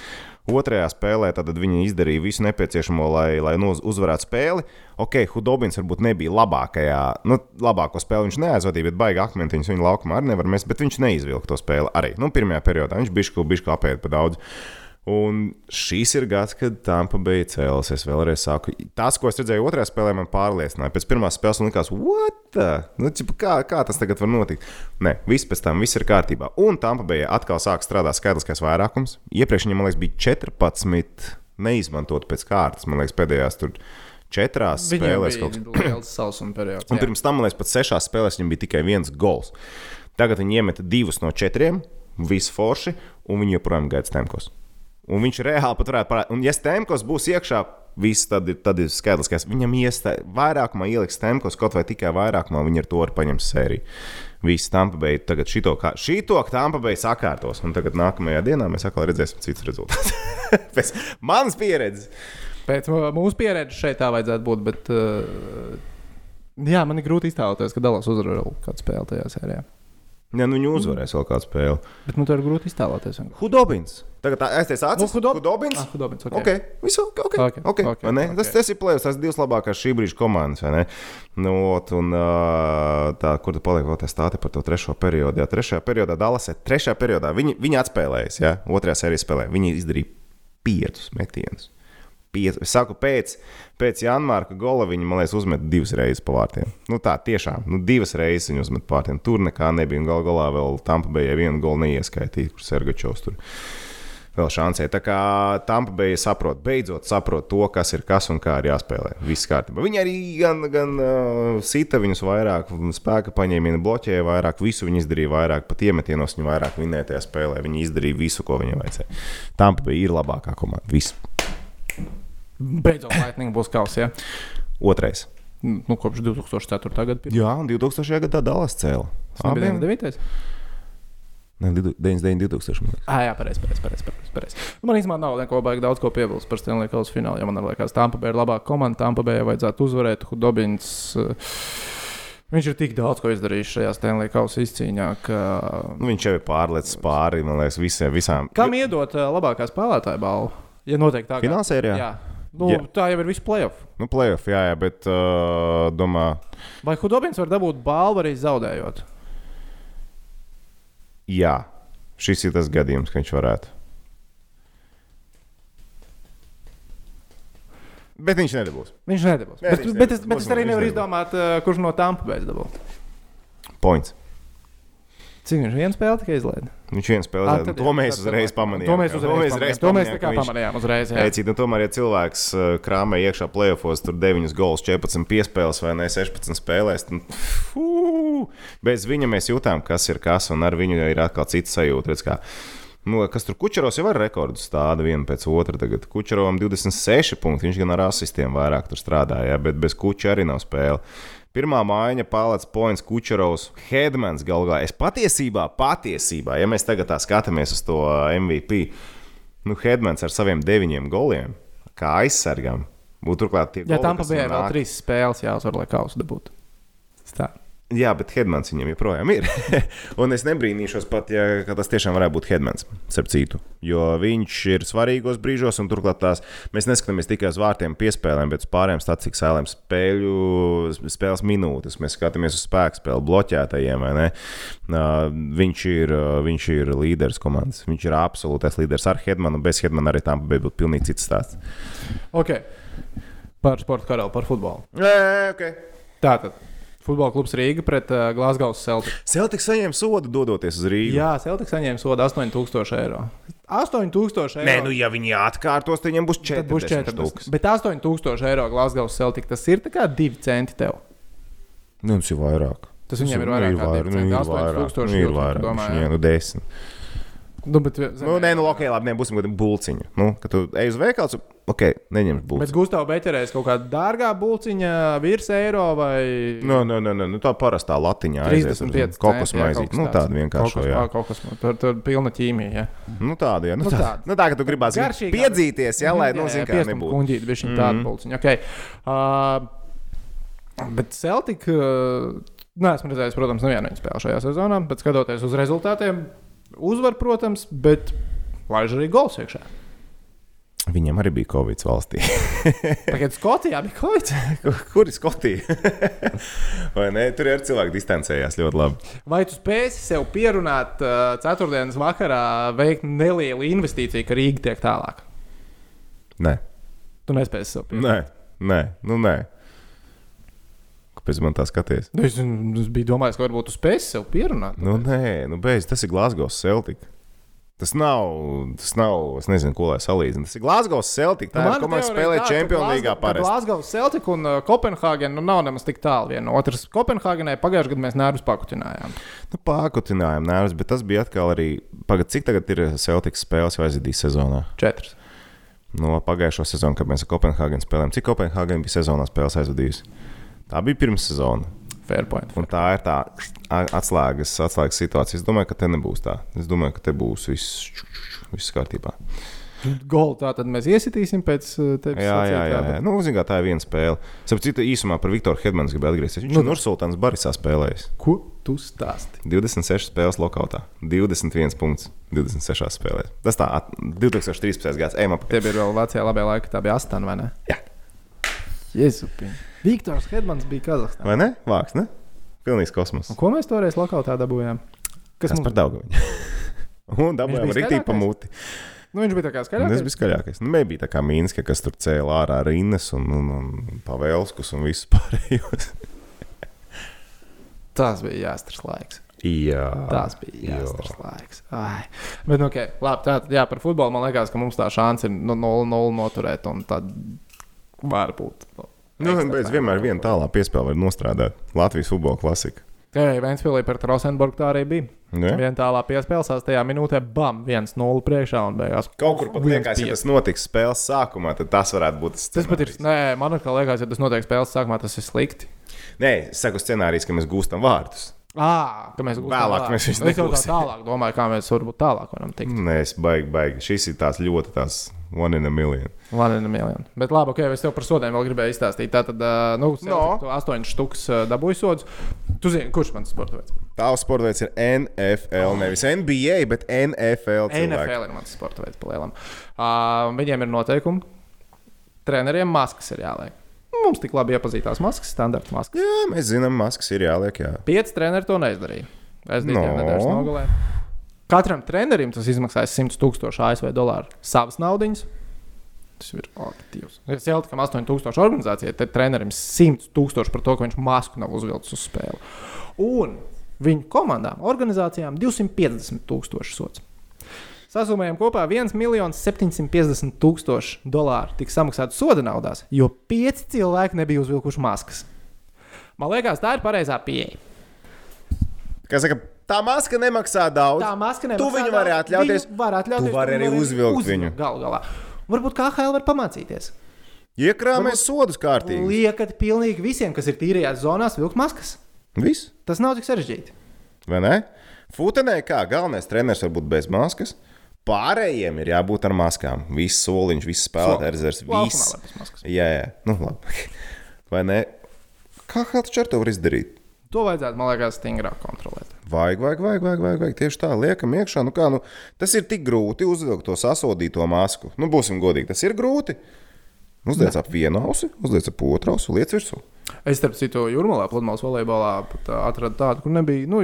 [SPEAKER 2] Otrajā spēlē viņi izdarīja visu nepieciešamo, lai, lai noz- uzvarētu spēli. Ok, Hudobins varbūt nebija labākajā, nu, labāko spēli viņš neaizvadīja, bet baigi akmentiņus viņa laukumā arī nevar mest, bet viņš neizvilka to spēli arī. Nu, pirmajā periodā viņš bišķi, bišķi apēda pa daudz. Un šīs ir gads, kad Tampa Bay cēlās. Es vēlreiz saku, tas, ko es redzēju otrajā spēlē, man pārliecināja. Pēc pirmās spēles man likās, what? Nu, ķipa, kā, kā tas tagad var notikt? Nē, viss pēc tam viss ir kārtībā. Un Tampa Bay atkal sāk strādāt skaitliskais vairākums. Iepriekš viņam, man liekas, bija 14 neizmantot pēc kārtas. Man liekas, pēdējās tur četrās
[SPEAKER 1] Viņam
[SPEAKER 2] spēlēs kaut kas.
[SPEAKER 1] bija periods.
[SPEAKER 2] Un pirms tam, man liekas, pat sešās spēlēs viņam bija tikai viens gols. Tagad viņi iemeta divus no četriem, visu forši, un viņi joprojām gaida Stemkos. Un viņš reāli pat varētu parādīt, un ja Stemkos būs iekšā, viss tad ir, tad ir skaidrs, viņam iestā, vairākumā ieliks Stemkos, kaut vai tikai vairākumā viņi ar to var paņemt sēriju. Viss Tampa Bay tagad šito, kā, šito Tampa Bay sakārtos, un tagad nākamajā dienā mēs atkal redzēsim citus rezultātus. Pēc manas pieredzes.
[SPEAKER 1] Pēc mūsu pieredzes šeit tā vajadzētu būt. Bet, uh, jā, man ir grūti iztēloties, ka Dallas uzvarēja kādu spēli tajā sērijā.
[SPEAKER 2] Ja nu viņi uzvarēs vēl kādu spēli.
[SPEAKER 1] Bet man to ir grūti iztēloties.
[SPEAKER 2] Hudobins. Tagad aizties acis.
[SPEAKER 1] Nu, Hudob-
[SPEAKER 2] Hudobins.
[SPEAKER 1] Ah, Hudobins, ok.
[SPEAKER 2] Okay. Visu, okay, okay.
[SPEAKER 1] Ok,
[SPEAKER 2] Okay.
[SPEAKER 1] ok,
[SPEAKER 2] vai ne?
[SPEAKER 1] ok.
[SPEAKER 2] Tas, tas ir plēsoņš, tas ir divas labākās šī brīža komandas. Nu, ot, un, tā, kur tu paliek vēl tā stāsta par to trešo periodu? Jā, trešajā periodā Dallasē, trešajā periodā viņi, viņi atspēlējās, jā, otrajā sērijā spēlē. Viņi izdarīja piecus metienus. Piec, es saku, pēc, pēc Janmārka gola viņi, man liekas, uzmet divas reizes pa vārtiem. Nu, tā tiešām, nu, divas reizes viņi uzmet pa vārtiem. Tur nekā nebija. Un gal galā vēl Tampa Bay vienu golu neieskaitīja, kur Sergačovs tur vēl šansē. Tā kā Tampa Bay saprot, beidzot saprot to, kas ir kas un kā ir jāspēlē. Viss kārtībā. Viņi arī gan, gan uh, sita viņus vairāk, spēka paņēmienu bloķēja vairāk, visu viņi izdarīja vairāk, pat iemetienos viņi vairāk vinnēja tajā spēlē. Viņi izdarīja visu, ko viņiem vajadzēja. Tampa Bay ir labākā komanda. Viss.
[SPEAKER 1] Beidzot, Lightning būs kausā.
[SPEAKER 2] Otrais.
[SPEAKER 1] Nu, kopš 2004. gada.
[SPEAKER 2] Jā, un 2000. gadā Dallas cēlā.
[SPEAKER 1] Abiem 9.
[SPEAKER 2] Ne, 99, 2000. man liekas.
[SPEAKER 1] Ah, jā, pareizi. Pareiz, pareiz, pareiz, pareiz. Man īstenībā nav neko baigi daudz ko piebilst par Stanley Kausa finālu. Ja man liekas, Tampa Bay ir labāka komanda, Tampa Bay vajadzētu uzvarēt. Hudobins. Uh, viņš ir tik daudz ko izdarījis šajā Stanley Kausa izcīņā, ka.
[SPEAKER 2] Nu, viņš jau ir pārlecis pāri, man liekas, visiem, visām.
[SPEAKER 1] Kam iedot uh, labākā spēlētāja balvu? Ja noteikti tā.
[SPEAKER 2] Finālsērijā?
[SPEAKER 1] Jā. Nu,
[SPEAKER 2] Jā.
[SPEAKER 1] tā jau ir viss playoff.
[SPEAKER 2] Nu, playoff, jā, jā, bet uh, domā,
[SPEAKER 1] Vai Hudobins var dabūt balvu arī zaudējot?
[SPEAKER 2] jā, šis ir tas gadījums, ka viņš varētu. Bet viņš nedabūs.
[SPEAKER 1] Viņš nedabūs.
[SPEAKER 2] Nē,
[SPEAKER 1] Bet,
[SPEAKER 2] viņš
[SPEAKER 1] bet, es,
[SPEAKER 2] nedabūs.
[SPEAKER 1] bet es arī
[SPEAKER 2] Viņš
[SPEAKER 1] nevaru
[SPEAKER 2] nedabūs.
[SPEAKER 1] izdomāt, uh, kurš no Tampa Bay dabūs.
[SPEAKER 2] Points.
[SPEAKER 1] Cik viņš vienu spēli tikai izlaiž?
[SPEAKER 2] Viņš viens spēlē,
[SPEAKER 1] tad
[SPEAKER 2] to
[SPEAKER 1] jā,
[SPEAKER 2] mēs
[SPEAKER 1] tad
[SPEAKER 2] uzreiz pamanījām.
[SPEAKER 1] To mēs uzreiz. To
[SPEAKER 2] ka viņš-
[SPEAKER 1] pamanījām uzreiz. jā.
[SPEAKER 2] Ecīt, nu, tomēr, ja cilvēks krāmē iekšā plēsofos, tur 9 gols, 14 piespēles vai ne 16 spēlēs, tad fū, bez viņa mēs jūtām, kas ir kas, un ar viņu ir atkal cits sajūta. Redz, kā, Nu, kas tur Kučeros jau ar rekordu stāda viena pēc otras. Tagad Kučerovam 26 punkti. Viņš gan ar asistiem vairāk tur strādāja, bet bez Kuča arī nav spēle. Pirmā mājiņa, Pāvils Points, Kučerovs, Hedmans galvā. Es patiesībā, patiesībā, ja mēs tagad tā skatāmies uz to MVP, nu, Hedmans ar saviem deviņiem goliem, kā aizsargam, būtu turklāt tie
[SPEAKER 1] Jā,
[SPEAKER 2] goli,
[SPEAKER 1] tam
[SPEAKER 2] kas
[SPEAKER 1] bija vēl
[SPEAKER 2] nāk.
[SPEAKER 1] trīs spēles jāuzvar, lai kausu dabūtu. Tā.
[SPEAKER 2] Jā, bet Hedmans viņam joprojām ir. un es nebrīnīšos pat, ja tas tiešām varētu būt Hedmans, starp citu. Jo viņš ir svarīgos brīžos, un turklāt tās mēs neskatāmies tikai uz vārtiem, piespēlēm, bet uz pārējām statistikas sēlēm, spēļu, spēles minūtes. Mēs skatāmies uz spēku spēli, bloķētajiem. vai ne? Viņš ir, viņš ir līderis komandas. Viņš ir absolūtais līderis ar Hedmanu. Bez Hedmana arī tam bija pilnīgi cits stāsts.
[SPEAKER 1] Ok. Par sporta karalu, par futbolu.
[SPEAKER 2] Nē, okay.
[SPEAKER 1] Tātad. Futbola klubs Rīga pret uh, Glasgow Celtic.
[SPEAKER 2] Celtics saņēma sodu, dodoties uz Rīgu.
[SPEAKER 1] Jā, Celtic saņēma sodu 8000 eiro. 8000 eiro.
[SPEAKER 2] Nē, nu, ja viņi atkārtos, tad viņiem būs 40.
[SPEAKER 1] Tad būs 40.
[SPEAKER 2] štukas.
[SPEAKER 1] Bet 8000 eiro Glasgow Celtic tas ir kā 2 centi tev.
[SPEAKER 2] Nu, tas ir vairāk.
[SPEAKER 1] Tas viņiem ir vairāk kā
[SPEAKER 2] vairāk,
[SPEAKER 1] 2
[SPEAKER 2] nu, ir vairāk,
[SPEAKER 1] 8000
[SPEAKER 2] nu, ir vairāk.
[SPEAKER 1] domājat?
[SPEAKER 2] Viņiem, nu, desmit.
[SPEAKER 1] Nu, bet,
[SPEAKER 2] Nu, nē, nu, ok, labi, nebūsim kāda bulciņa. Nu, kad tu ej uz veikalu, ok, neņems
[SPEAKER 1] Bet
[SPEAKER 2] bulciņu.
[SPEAKER 1] Gustavs Beķerējs kaut kāda dārgā bulciņa virs eiro vai
[SPEAKER 2] Nu, nu, nu, nu, nu, tā parastā latiņā aizies.
[SPEAKER 1] 35
[SPEAKER 2] Kokos
[SPEAKER 1] jā,
[SPEAKER 2] maizīt. Nu, tāda vienkārši. Jā.
[SPEAKER 1] kaut kas tur, tur pilna ķīmija. Ja.
[SPEAKER 2] Nu, tāda, jā. Nu,
[SPEAKER 1] Nu,
[SPEAKER 2] tā, nu, tā, ka tu gribās
[SPEAKER 1] Garšīgā,
[SPEAKER 2] piedzīties, jā, lai, nu, zin, kā
[SPEAKER 1] piesprāst
[SPEAKER 2] nebūtu.
[SPEAKER 1] kuņģīt, bija šī tāda bulciņa. Okay. Uh, bet Celtic, uh, neesmu redzējis, protams, nevienu viņu spēli šajā sezonā, bet skatoties uz rezultātiem, uzvar, protams, bet laiž arī gols iekšā.
[SPEAKER 2] Viņam arī bija Covid valstī.
[SPEAKER 1] Tagad Skotijā bija Covid.
[SPEAKER 2] Kur ir Skotija? Vai ne? Tur ir cilvēki distancējās ļoti labi.
[SPEAKER 1] Vai tu spēsi sev pierunāt uh, ceturtdienas vakarā veikt nelielu investīciju, ka Rīga tiek tālāk?
[SPEAKER 2] Nē,
[SPEAKER 1] Tu nespēsi sev pierunāt.
[SPEAKER 2] nē, nē, nu, nē. Kāpēc man tā skaties?
[SPEAKER 1] Nu, Es, es biju domājis, ka varbūt tu spēsi sev pierunāt.
[SPEAKER 2] Nu, nē, nu, beidz, tas ir Glasgow Celtic. Tas nav, tas nav, es nezinu, ko lai salīdzinu. Tas ir Glasgow Celtic. Tā
[SPEAKER 1] Nu,
[SPEAKER 2] ir komanda, kas spēlē Champions League
[SPEAKER 1] Glasgow- Celtic un uh, Kopenhāgena nu, nav nemaz tik tālu viena no otras. Kopenhāgenai pagājušajā gadā mēs nervus pakutinājām.
[SPEAKER 2] Nu, Pārkutinājām nervus, bet tas bija atkal arī. Pagad, cik tagad ir Celtic spēles vai aizvadīs sezonā?
[SPEAKER 1] Četras.
[SPEAKER 2] No pagājušo sezonu, kad mēs ar Kopenhāgenu spēlējām. Cik Kopenhāgena bija sezonā spēles aizvadījusi? Tā bija pirms sezona.
[SPEAKER 1] Fair
[SPEAKER 2] tā ir tā atslēgas, atslēgas situācija. Es domāju, ka te nebūs tā. Es domāju, ka te būs viss, viss kārtībā.
[SPEAKER 1] Golu tā tad mēs iesitīsim pēc uh, tevis.
[SPEAKER 2] Jā, jā, jā. jā. Nu, zin, tā ir viena spēle. Sapratu, citu īsumā par Viktoru Hedmanu gribēju atgriezties. Viņš
[SPEAKER 1] Nu,
[SPEAKER 2] ir Nursultāns Barisā spēlējis.
[SPEAKER 1] Ko tu stāsti?
[SPEAKER 2] 26 spēles lokautā, 21 punkts 26 spēlēs. Tas tā, at- 2013. gads, ejam
[SPEAKER 1] Tie
[SPEAKER 2] apakaļ.
[SPEAKER 1] bija vēl vecie labie laiki, tā bija Astana, vai ne?
[SPEAKER 2] Jā.
[SPEAKER 1] Jēzupiņ. Viktors Hedmans bija Kazahstānā.
[SPEAKER 2] Vai ne? Vāks, ne? Pilnīgs kosmos.
[SPEAKER 1] Un Ko mēs toreiz lokautā dabūjām? Kas
[SPEAKER 2] Kas
[SPEAKER 1] mums
[SPEAKER 2] par daudz? Un dabūjām
[SPEAKER 1] skaļākais?
[SPEAKER 2] muti.
[SPEAKER 1] Nu, viņš bija tā kā
[SPEAKER 2] Un Tas bija skaļākais. Nu, nebija tā kā Mīnska, kas tur cēlā ārā rindas un, un, un pavēlskus un visus pārējos.
[SPEAKER 1] Tas bija jāstras laiks.
[SPEAKER 2] Jā,
[SPEAKER 1] Tas bija
[SPEAKER 2] jā.
[SPEAKER 1] jāstras laiks. Ai. Bet, nu, okay, labi, tātad, jā, par futbolu man liekas, ka mums tā šāns ir nu, 0-0 noturēt, un tad varbūt.
[SPEAKER 2] Nu, bez vienmēr viena tālā piespēle var nostrādāt. Latvijas futbola klasika.
[SPEAKER 1] Jā, Vēnspīlī pret Rosenburgu tā arī bija.
[SPEAKER 2] Ne?
[SPEAKER 1] Viena tālā piespēle, 8. minūtē, bam, 1-0 priekšā un beigās.
[SPEAKER 2] Kaut kur pat liekas, ja tas notiks spēles sākumā, tad tas varētu būt tas.
[SPEAKER 1] Tas pat ir.
[SPEAKER 2] scenārijs.
[SPEAKER 1] Nē, man liekas, ja tas notiek spēles sākumā, tas ir slikti.
[SPEAKER 2] Nē, es saku, scenārijs, ka mēs gūstam vārdus.
[SPEAKER 1] À, ka mēs gūstam
[SPEAKER 2] Vēlāk
[SPEAKER 1] tālāk.
[SPEAKER 2] mēs
[SPEAKER 1] jau tā tālāk domāju, kā mēs varbūt tālāk varam tikt.
[SPEAKER 2] Nē, es baigi, baigi. Šis ir tās ļoti tās one in a million.
[SPEAKER 1] Labi, miljonu. Bet labi, ok, es tev par sodiem vēl gribēju izstāstīt. Tā tad, nu,
[SPEAKER 2] No.
[SPEAKER 1] no. astoņas štukas dabūju sodus. Tu zini, kurš man tas sporta veids?
[SPEAKER 2] Tavs sporta veids ir NFL, nevis NBA, bet NFL. cilvēki.
[SPEAKER 1] NFL ir mans sporta veids, palielam. Uh, viņiem ir noteikumi. Treneriem maskas ir jāliek. Mums tik labi iepazīstās maskas, standarta maskas.
[SPEAKER 2] Jā, mēs zinām, maskas ir jāliek. Jā.
[SPEAKER 1] Pieci treneri to neizdarīja. Es
[SPEAKER 2] No.
[SPEAKER 1] domāju, ka nedēļas nogalē. Katram trenerim tas izmaksāja 100 tūkstoši ASV dolāru savas naudas. Tas ir aktīvs. Es jau tam 8000 organizācijai, tad trenerim 100 tūkstoši par to, ka viņš masku nav uzvilcis uz spēli. Un Viņu komandām, organizācijām 250 tūkstoši sots. Sasumējam kopā 1 750 tūkstoši dolāru tika samaksāti soda naudās, jo pieci cilvēki nebija uzvilkuši maskas. Man liekas, tā ir pareizā pieeja.
[SPEAKER 2] Kā saka, tā maska nemaksā daudz.
[SPEAKER 1] Tā maska
[SPEAKER 2] Tu
[SPEAKER 1] nemaksā
[SPEAKER 2] viņu vari atļauties.
[SPEAKER 1] viņu Var atļauties
[SPEAKER 2] Tu vari arī uzvilkt viņu.
[SPEAKER 1] Galu galā. Varbūt KHL var pamācīties.
[SPEAKER 2] Iekrāmēs sodus kārtīgi.
[SPEAKER 1] Liekat pilnīgi visiem, kas ir tīrajās zonās, vilkt maskas.
[SPEAKER 2] Viss,
[SPEAKER 1] Tas nav tik sarežģīti.
[SPEAKER 2] vai ne? Futenē kā galvenais treneris var būt bez maskas. Pārējiem ir jābūt ar maskām. Viss soliņš, viss spēlētājs rezerves. Viss. Jā, jā, nu labi. Vai ne? Kā kāds ar to var izdarīt?
[SPEAKER 1] To vajadzētu, man liekas, stingrāk kontrolēt.
[SPEAKER 2] Vajag, vajag, vajag, vajag, vajag, vajag. Tieši tā, liekam, iekšā. Nu kā, nu, tas ir tik grūti uzvilkt to sasodīto masku. Nu, būsim godīgi, tas ir grūti. Uzliec ap vienu ausi, uzliec ap otru ausi, liec virsū.
[SPEAKER 1] Es, starp citu, jūrmālā, pludmales volejbolā pat, ā, atradu tādu, kur nebija. Nu,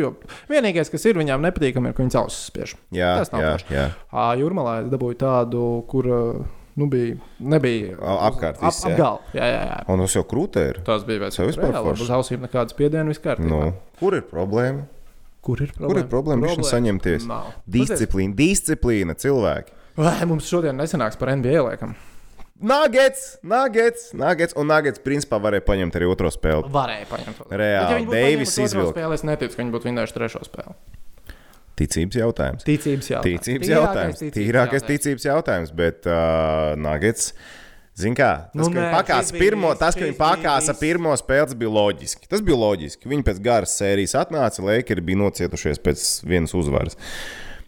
[SPEAKER 1] vienīgais, kas ir viņām nepatīkami, ir, ka viņas ausis spiež.
[SPEAKER 2] Jā,
[SPEAKER 1] Tas nav
[SPEAKER 2] jā,
[SPEAKER 1] forši.
[SPEAKER 2] jā.
[SPEAKER 1] Ā, Jūrmālā es dabūju tādu, kur nu, bija, nebija
[SPEAKER 2] apkārt
[SPEAKER 1] ap,
[SPEAKER 2] viss, jā.
[SPEAKER 1] Jā, jā.
[SPEAKER 2] Un tas jau krūtē ir.
[SPEAKER 1] Tas bija
[SPEAKER 2] Tev vispār forši?
[SPEAKER 1] Uz ausīm nekādas spiediena vispār.
[SPEAKER 2] Nu, kur ir problēma?
[SPEAKER 1] Kur ir problēma?
[SPEAKER 2] Kur ir problēma? Viņš saņemties.
[SPEAKER 1] Nav.
[SPEAKER 2] Disciplīna, disciplīna, cilvēki.
[SPEAKER 1] Vai mums šodien nesanāks par NBA liekam?
[SPEAKER 2] Nuggets, nuggets, nuggets. Un nuggets principā varēja paņemt arī otro spēli.
[SPEAKER 1] Varēja paņemt.
[SPEAKER 2] Reāli, Deivis izvilka.
[SPEAKER 1] Spēli, es neticu, ka viņi būtu vinnējuši trešo spēli.
[SPEAKER 2] Ticības jautājums.
[SPEAKER 1] Ticības jautājums.
[SPEAKER 2] Ticības
[SPEAKER 1] Tīrākais
[SPEAKER 2] jautājums.
[SPEAKER 1] ticības
[SPEAKER 2] Tīrākais
[SPEAKER 1] jautājums.
[SPEAKER 2] ticības jautājums, bet uh, Nuggets. Zini, kā tas,
[SPEAKER 1] Nu,
[SPEAKER 2] ka viņi
[SPEAKER 1] bija
[SPEAKER 2] pirmo, tas, ka viņi
[SPEAKER 1] viss.
[SPEAKER 2] pirmo spēli, bija loģiski. Tas bija loģiski. Viņi pēc garas sērijas atnāca, Lakers bija nocietušies pēc vienas uzvaras.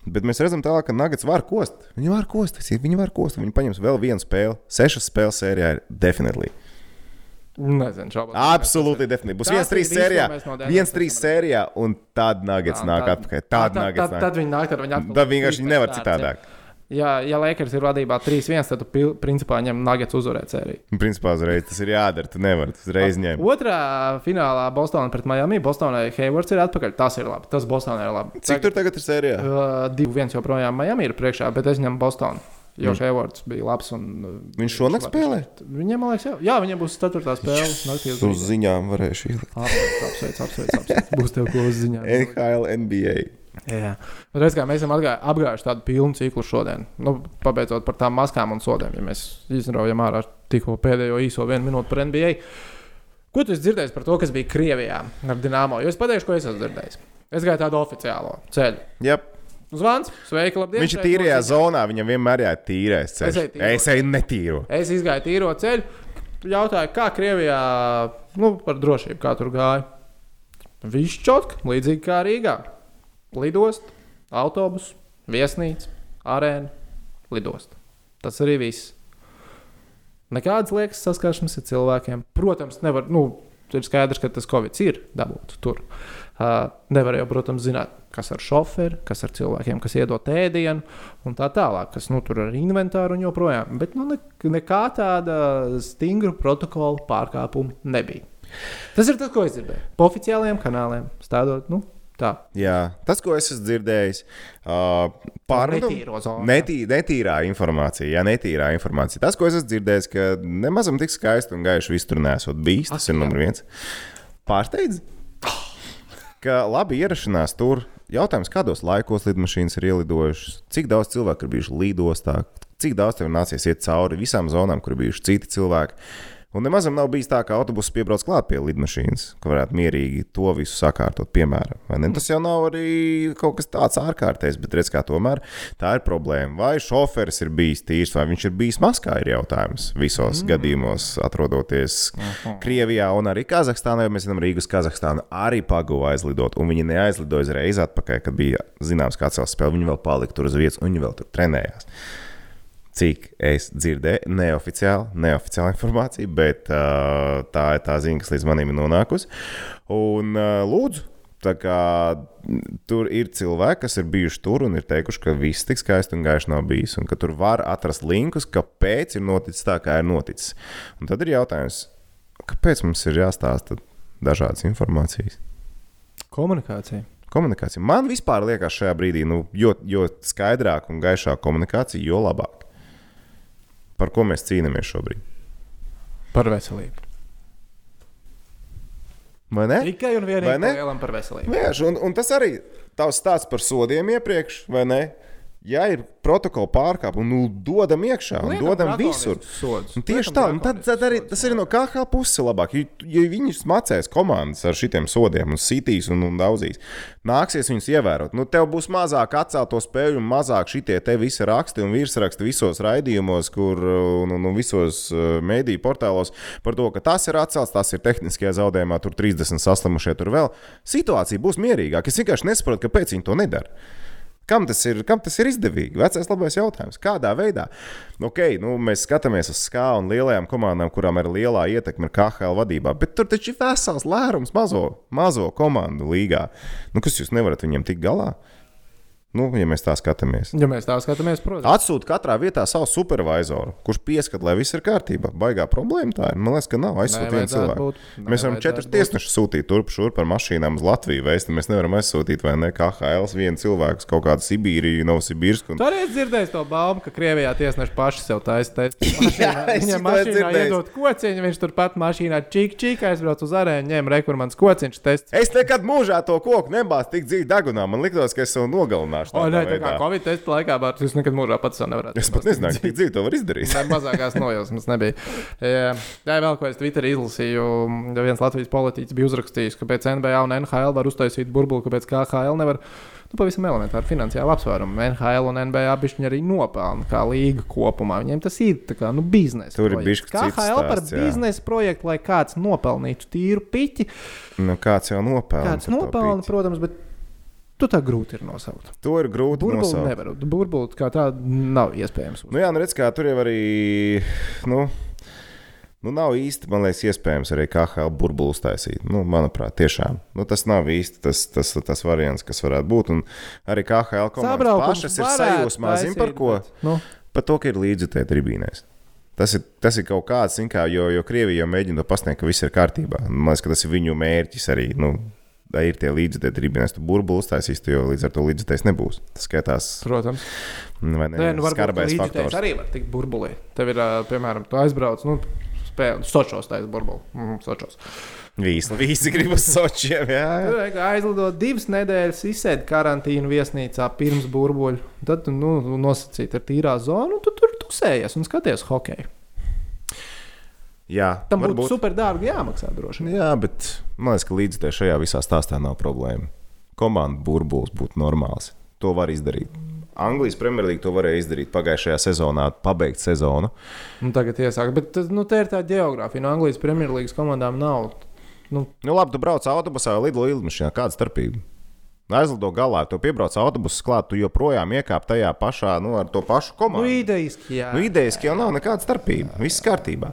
[SPEAKER 2] Bet mēs redzam, tālāk, ka Nuggets var kost. Viņi var kost, viņi var kost. Viņi paņems vēl vienu spēli. Sešas spēles sērijā ir definitīvi.
[SPEAKER 1] Nezinu, šaubos.
[SPEAKER 2] Absolūti definitīvi. Būs viens trīs sērijā. viens trīs sērijā, un tad Nuggets
[SPEAKER 1] Tā,
[SPEAKER 2] nāk atpakaļ. Tad
[SPEAKER 1] tad-
[SPEAKER 2] nāk.
[SPEAKER 1] Tad viņi nāk, tad viņi atkal.
[SPEAKER 2] Tad vienkārši nevar citādāk.
[SPEAKER 1] Ja, ja Lakers ir vadībā 3-1, tad tu principā ņem Nuggets uzvarēt sēriju.
[SPEAKER 2] Principā uzreiz tas ir jādara. Tu nevari uzreiz ņemt.
[SPEAKER 1] Otrā finālā Bostonā pret Miami. Bostonai Haywards ir atpakaļ. Tas ir labi. Tas Bostonai ir labi.
[SPEAKER 2] Cik tur tagad ir sērijā?
[SPEAKER 1] Uh, divi viens joprojām Miami ir priekšā, bet es ņemu Bostonu. Jo
[SPEAKER 2] Mm.
[SPEAKER 1] Haywards bija labs. Un, uh,
[SPEAKER 2] Viņš šonakt spēlē?
[SPEAKER 1] Viņam, man liekas, jā, jā viņam būs 4. spēle. naktī uz
[SPEAKER 2] Uz ziņām varēšu ielikt.
[SPEAKER 1] Apsveic, apsveic, apsveic. Būs tev ko uzziņā.
[SPEAKER 2] NHL, NBA.
[SPEAKER 1] Jā, redz, kā mēs esam apgājuši tādu pilnu ciklu šodien. Nu, pabeidzot par tām maskām un sodiem, ja mēs izraujam ārā tikko pēdējo īso vienu minūti par NBA. Ko tu esi dzirdējis par to, kas bija Krievijā ar Dienāmo? Jo es pateikšu, ko es esmu dzirdējis. Es gāju tādu oficiālo ceļu.
[SPEAKER 2] Yep.
[SPEAKER 1] Zvans, sveiki, labdien!
[SPEAKER 2] Viņš ir tīrajā zonā, viņam vienmēr ir tīrais ceļš.
[SPEAKER 1] Es eju tīro.
[SPEAKER 2] Es eju netīru.
[SPEAKER 1] Es izgāju tīro ceļu, jautāju, kā Krievijā, nu, par drošību, kā tur gāja. Viss čotk, līdzīgi kā Rīgā. Lidost, autobus, viesnīca, arēna, lidost. Tas arī viss. Nekādas liekas saskaršanas ar cilvēkiem. Protams, nevar, nu, ir skaidrs, ka tas Covid ir dabūts tur. Uh, nevar jau, protams, zināt, kas ar šoferi, kas ar cilvēkiem, kas iedod ēdienu un tā tālāk, kas nu, tur ar inventāru un joprojām. Bet nu, ne, nekā tāda stingra protokola pārkāpuma nebija. Tas ir tas, ko es dzirdēju. Pa oficiālajiem kanāliem stādot, nu, tā.
[SPEAKER 2] Jā, tas, ko es esmu dzirdējis, uh,
[SPEAKER 1] Netīro zonu.
[SPEAKER 2] Netī, netīrā informācija, jā, netīrā informācija. Tas, ko es esmu dzirdējis, ka nemazam tik skaisti un gaiši viss tur nesot bijis. Tas
[SPEAKER 1] Ak,
[SPEAKER 2] ir
[SPEAKER 1] jā.
[SPEAKER 2] numur viens. Pārsteidz, ka labi ierašanās tur. Jautājums, kādos laikos lidmašīnas ir ielidojušas, cik daudz cilvēku ir bijuši lidostā, cik daudz tev nācies iet cauri visām zonām, kur ir bijuši citi cilvēki. Un nemaz nav bijis tā, ka autobuss piebrauc klāt pie lidmašīnas, ka varētu mierīgi to visu sakārtot, piemēram. Tas jau nav arī kaut kas tāds ārkārtējs, bet redz, kā tomēr tā ir problēma. Vai šoferis ir bijis tīrs, vai viņš ir bijis maskā, ir jautājums visos mm. gadījumos, atrodoties Krievijā un arī Kazahstānā. Jo mēs zinām, Rīgas Kazahstāna arī paguva aizlidot, un viņi neaizlidoja uzreiz atpakaļ, kad bija zināms, kāds vēl spēle. Viņi vēl palika tur uz vietas, un viņi vēl tur trenējās cik es dzirdēju, neoficiāli, neoficiāla informācija, bet uh, tā ir tā ziņa, kas līdz manim ir nonākusi. Un uh, lūdzu. Kā tur ir cilvēki, kas ir bijuši tur un ir teikuši, ka viss tik skaisti un gaiši nav bijis, un ka tur var atrast linkus, kāpēc ir noticis tā, kā ir noticis. Un tad ir jautājums, kāpēc mums ir jāstāsta dažādas informācijas?
[SPEAKER 1] Komunikācija.
[SPEAKER 2] Komunikācija. Man vispār liekas, šajā brīdī, nu, jo, jo skaidrāka un gaišāka komunikācija, jo labāk. Par ko mēs cīnāmies šobrīd?
[SPEAKER 1] Par veselību.
[SPEAKER 2] Vai ne?
[SPEAKER 1] Tikai un vienīgi par veselību.
[SPEAKER 2] Vienkārši, un, un tas arī tavs stāsts par sodiem iepriekš, vai ne? Ja ir protokola pārkāpums, nu, dodam iekšā un
[SPEAKER 1] Liekam
[SPEAKER 2] dodam visur. Un tieši
[SPEAKER 1] Liekam
[SPEAKER 2] tā, un tad, tad arī tas ir no KH puses labāk. Ja, ja viņi smacēs komandas ar šitiem sodiem, un sitīs un, un daudzīs, nāksies viņus ievērot. Nu, tev būs mazāk atcelto spēļu, un mazāk šitie te visi raksti un virsraksti visos raidījumos, kur un, un, un visos uh, mēdīju portālos par to, ka tas ir atcelts, tas ir tehniskajā zaudējumā, tur 30 saslimušie, tur vēl. Situācija būs mierīgāka. Es vienkārši nesaprotu, kāpēc viņi to nedara. Kam tas, ir, kam tas ir izdevīgi? Vecais labais jautājums. Kādā veidā? Okay, nu, mēs skatāmies uz skābi un lielajām komandām, kurām ir lielā ietekme KHL vadībā, bet tur taču ir vesels lērums mazo, mazo komandu līgā. Nu, kas jūs nevarat viņiem tikt galā? Nu, ja mēs tā skatāmies.
[SPEAKER 1] Ja mēs tā skatāmies, protams.
[SPEAKER 2] Atsūta katrā vietā savu supervizoru, kurš pieskat, lai viss ir kārtībā. Baigā problēma tā ir. Man liekas, ka nav aizsūtīt vienu
[SPEAKER 1] Nevajadzētu
[SPEAKER 2] cilvēku.
[SPEAKER 1] būt.
[SPEAKER 2] Mēs varam četrus tiesnešus sūtīt turp šurp par mašīnām uz Latviju. Vēsti. Mēs nevaram aizsūtīt vai ne KHL vienu cilvēku uz kaut kādu Sibīriju, Novosibirsku. Un...
[SPEAKER 1] Tu arī esi dzirdējis to baumu, ka Krievijā tiesneši paši sev taisa testu. Viņam mašīnā
[SPEAKER 2] dzirdēju.
[SPEAKER 1] iedod kociņu, viņš turpat mašīnā čīk, čīk aizbrauc uz arēnu, ņem rekurmants kociņš tests.
[SPEAKER 2] Es nekad mūžā to koku nebāzu tik dziļi degunā. Man likās, ka es jau nogalināšu.
[SPEAKER 1] O,
[SPEAKER 2] tādā
[SPEAKER 1] nē, tā kā
[SPEAKER 2] veidā.
[SPEAKER 1] Covid testu laikā, bet es nekad mūžā pats to nevarētu.
[SPEAKER 2] Es pat nezināju, cik dziļi to var izdarīt.
[SPEAKER 1] Tā mazākās nojausmas nebija. Jā, vēl ko es Twitterī izlasīju. Viens Latvijas politiķis bija uzrakstījis, ka pēc NBA un NHL var uztaisīt burbuli, kāpēc KHL nevar. Nu, pavisam elementāri finansiāli apsvērumi. NHL un NBA bišķiņi arī nopelna kā līga kopumā. Viņiem tas ir kā nu, biznesa.
[SPEAKER 2] Tur ir
[SPEAKER 1] projekts.
[SPEAKER 2] bišķi cits
[SPEAKER 1] KHL par
[SPEAKER 2] stāsts,
[SPEAKER 1] biznesa projektu, lai kāds nopelnītu tīru piķi.
[SPEAKER 2] Nu, kāds jau nopelna?
[SPEAKER 1] Kāds nopelna, protams, bet tu tā grūti ir nosaukt.
[SPEAKER 2] To ir grūti
[SPEAKER 1] Burbuli
[SPEAKER 2] nosaukt.
[SPEAKER 1] nevar. Burbuli kā tāda nav iespējams.
[SPEAKER 2] Nu, jā, nu redz, kā tur jau arī. Nu, Nu, nav īsti, man liekas, iespējams arī KHL burbuli uztaisīt. Nu, manuprāt, tiešām. Nu, tas nav īsti tas, tas, tas variants, kas varētu būt. Un arī KHL komandas pašas ir sajūsmā, zin par ko?
[SPEAKER 1] Nu,
[SPEAKER 2] Par to, ka ir līdzjutēji tribīnēs. Tas ir, tas ir kaut kāds, kā, jo, jo Krievija jau mēģina to pasniegt, ka viss ir kārtībā. Man liekas, ka tas ir viņu mērķis arī. Nu, Tā ir tie līdzekļi, tribīnēs. Tu burbuli uztaisīsi, tu jau līdz ar to līdzekļus nebūs. Tas skaitās,
[SPEAKER 1] protams.
[SPEAKER 2] vai ne?
[SPEAKER 1] Nē, nu,
[SPEAKER 2] skarbais faktors.
[SPEAKER 1] arī var tikt burbulī. Tev ir, piemēram, tu aizbrauc, nu, spēle, Sočos taisa burbuli. Mm, Sočos.
[SPEAKER 2] Visi, visi grib uz Sočiem. Jā, jā.
[SPEAKER 1] Aizlidot divas nedēļas, izsēdi karantīnu viesnīcā pirms burbuļu. Tad, nu, nosacīt ar tīrā zonu, tu tur tusējies un skaties hokeju.
[SPEAKER 2] Jā
[SPEAKER 1] Tam būtu
[SPEAKER 2] varbūt.
[SPEAKER 1] super dārgi jāmaksā droši vien.
[SPEAKER 2] Jā, bet man liekas, ka līdzekļi šajā visā stāstā nav problēma. Komanda burbulis būtu normāls. To var izdarīt. Anglijas Premjerlīga to varēja izdarīt pagājušajā sezonā, pabeigt sezonu.
[SPEAKER 1] Nu, tagad iesāk, bet nu, te ir tā geogrāfija. No Anglijas Premjerlīgas komandām nav. Nu,
[SPEAKER 2] Nu, labi, tu brauc autobusā vai lido lidmašīnā. Kāda starpība? Aizlido galā, tu piebrauc autobusu klāt, tu joprojām iekāp tajā pašā, nu, ar to pašu
[SPEAKER 1] nu
[SPEAKER 2] komandu.
[SPEAKER 1] idejiski, jā.
[SPEAKER 2] Nu, idejaski jau nav nekāda starpība. Viss kārtībā.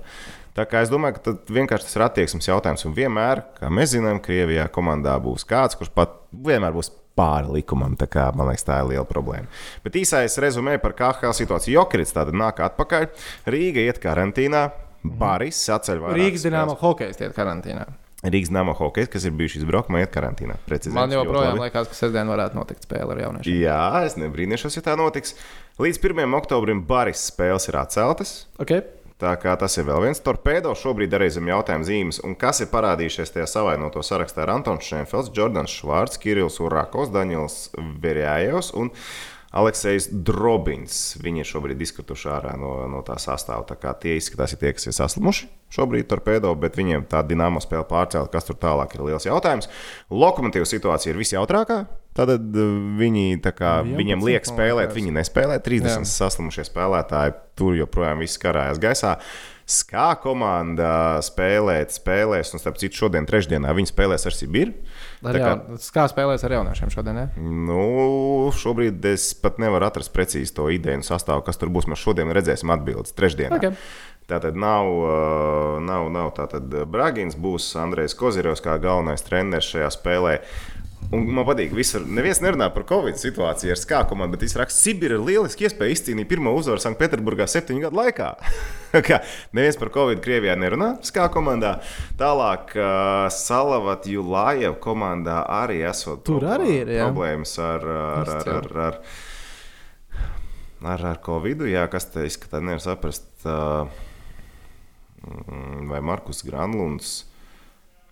[SPEAKER 2] Tā kā es domāju, ka tad vienkārši tas ir attieksmes jautājums. Un vienmēr, kā mēs zinām, Krievijā komandā būs kāds, kurš pat vienmēr būs pāri likumam. Tā kā, man liekas, tā ir liela problēma. Bet īsais rezumē par KHL situāciju. Jokrits tātad nāk atpakaļ. Rīga iet karantīnā. Baris atceļ vairāk.
[SPEAKER 1] Rīgas dīnāma hokeja tiek karantīnā.
[SPEAKER 2] Rīgas dīnāma hokeja, kas ir bijuši izbraukumā, iet karantīnā. Precizējums
[SPEAKER 1] Man joprojām liekas, ka sestdien varētu notikt spēle ar jauniešiem.
[SPEAKER 2] Jā, es nebrīnīšos, ja tā notiks. Līdz 1. oktobrim Baris spēles ir atceltas.
[SPEAKER 1] Okay?
[SPEAKER 2] Tā kā tas ir vēl viens torpēdo, šobrīd arī zem jautājuma zīmes. Un kas ir parādījušies tajā savainoto sarakstā? Ir Antons Šenfelds, Jordans Švārds, Kirillis Urakos, Daniels Verjājos un Aleksis Drobins. Viņi ir šobrīd izkrituši ārā no, no tā sastāvā. Tā kā tie izskatās, ir tie, kas ir saslimuši šobrīd torpēdo, bet viņiem tā dīnāma spēle pārcēla, kas tur tālāk ir liels jautājums. Lokomotīva situācija ir visjautrākā. Tad uh, viņi, kā,
[SPEAKER 1] 11,
[SPEAKER 2] viņiem liek spēlēt, viņi nespēlē. 30
[SPEAKER 1] Jā.
[SPEAKER 2] saslimušie spēlētāji tur joprojām viss karājas gaisā. Skā komanda spēlēt, spēlēs, un starp citu, šodien, trešdienā, viņi spēlēs ar Tā kā-.
[SPEAKER 1] Kā spēlēs ar jauniešiem šodien? Ne?
[SPEAKER 2] Nu, šobrīd es pat nevaru atrast precīzi to ideju un sastāvu, kas tur būs. Mēs šodien redzēsim atbildes trešdienā.
[SPEAKER 1] Okay.
[SPEAKER 2] Tātad nav, uh, nav, nav tātad Bragins, būs Andrejs Kozirevs kā galvenais treneris šajā spēlē. Un man patīk, ka neviens nerunā par Covid situāciju ar skākumu, bet viņš raksta, ka Sibīra ir lieliski iespēja izcīnīt pirmo uzvaru Sanktpēterburgā septiņu gadu laikā. Kā neviens par Covid Krievijā nerunā, skā komandā. Tālāk, uh, Salavat Julājev komandā arī esot
[SPEAKER 1] Tur
[SPEAKER 2] prob-
[SPEAKER 1] arī ir, jā.
[SPEAKER 2] problēmas ar, ar, ar, ar, ar, ar, ar Covid. Jā, kas te izskatās, nevar saprast. Uh, vai Markus Granlunds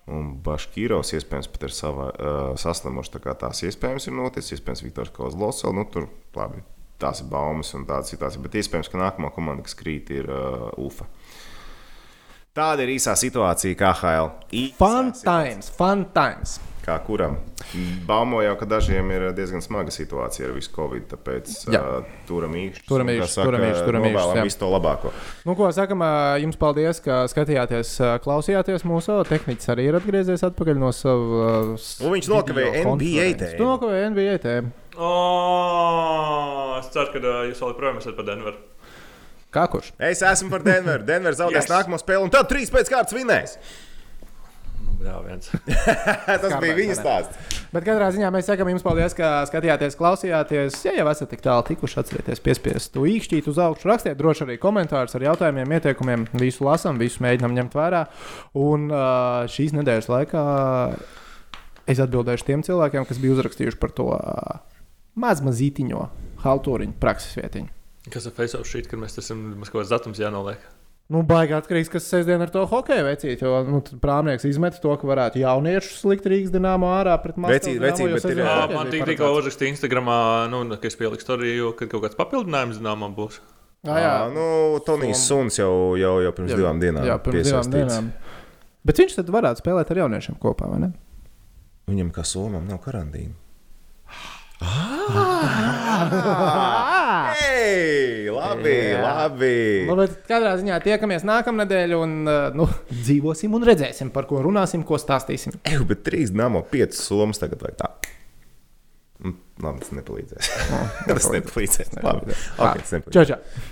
[SPEAKER 2] Un Baškīrovs iespējams pat ir savā, uh, saslimuši. Tā tās iespējams ir noticis, iespējams, Viktors Kozlovs vēl, nu, tur, labi, tās ir baumas un tādas situācijas, bet iespējams, ka nākamā komanda, kas krīt, ir uh, UFA. Tāda ir īsā situācija, kā HL. Īsā
[SPEAKER 1] Fun times, fun times.
[SPEAKER 2] Kā kuram? Baumo jau, ka dažiem ir diezgan smaga situācija ar visu covid, tāpēc
[SPEAKER 1] Jā.
[SPEAKER 2] uh, turam īkšķi.
[SPEAKER 1] Turam īkšķus, turam īkšķus, turam īkšķus, jā.
[SPEAKER 2] Visu to labāko.
[SPEAKER 1] Nu, ko sakam, jums paldies, ka skatījāties, klausījāties mūsu. Tehnicis arī ir atgriezies atpakaļ no savas.
[SPEAKER 2] Un viņš nokavēja NBA tēmu.
[SPEAKER 1] Tu nokavēji NBA tēmu.
[SPEAKER 3] Oh, es ceru, ka uh, jūs vēl joprojām esat par Denveru.
[SPEAKER 1] Kā kurš?
[SPEAKER 2] Es esmu par Denveru. Denveru zaudēs
[SPEAKER 3] Yes.
[SPEAKER 2] yes. nākamo spēli, un tad trīs pēc kārtas vinēs.
[SPEAKER 3] Jā, viens.
[SPEAKER 2] Tas bija viņa stāsts.
[SPEAKER 1] Bet katrā ziņā mēs sakām jums paldies, ka skatījāties, klausījāties. Ja jau esat tik tālu tikuši, atcerieties piespiest to īkšķīt uz augšu, rakstiet droši arī komentārus ar jautājumiem, ieteikumiem. Visu lasām, visu mēģinām ņemt vērā. Un šīs nedēļas laikā es atbildēšu tiem cilvēkiem, kas bija uzrakstījuši par to mazmazītiņo haltūriņu prakses vietiņu.
[SPEAKER 3] Kas ir face-off šī, kad mēs esam mums kaut kāds datums jānoliek?
[SPEAKER 1] Nu, baigi atkarīgs, kas sestdien ar to hokeju vecīt. Jo nu, prāmnieks izmet to, ka varētu jauniešus likt Rīgas dīnāmā ārā pret
[SPEAKER 2] Vecīt,
[SPEAKER 1] Maskavas
[SPEAKER 2] vecīt,
[SPEAKER 1] Dinamo, jo
[SPEAKER 2] bet ir, Jā,
[SPEAKER 3] man tik, tikko uzrakstīja Instagramā, nu, ka es pieliku storiju, kad kaut kāds papildinājums zināmā būs.
[SPEAKER 1] Jā, jā.
[SPEAKER 2] Jā, nu, Tonijs Suns jau, jau, jau pirms
[SPEAKER 1] Jā,
[SPEAKER 2] divām dienām
[SPEAKER 1] Jā, pirms divām dienām. Bet viņš tad varētu spēlēt ar jauniešiem kopā, vai ne?
[SPEAKER 2] Viņam kā somam nav karantīna. Ei, labi,
[SPEAKER 1] Jā.
[SPEAKER 2] labi.
[SPEAKER 1] Nu, bet katrā ziņā tiekamies nākamnedēļ un uh, nu, dzīvosim un redzēsim, par ko runāsim, ko stāstīsim.
[SPEAKER 2] Eju, bet trīs namo, piecas somas tagad vai tā. Mm, Labi, tas nepalīdzēs. tas nepalīdzēs. Labi, okay, tas nepalīdzēs.
[SPEAKER 1] Čau, čau!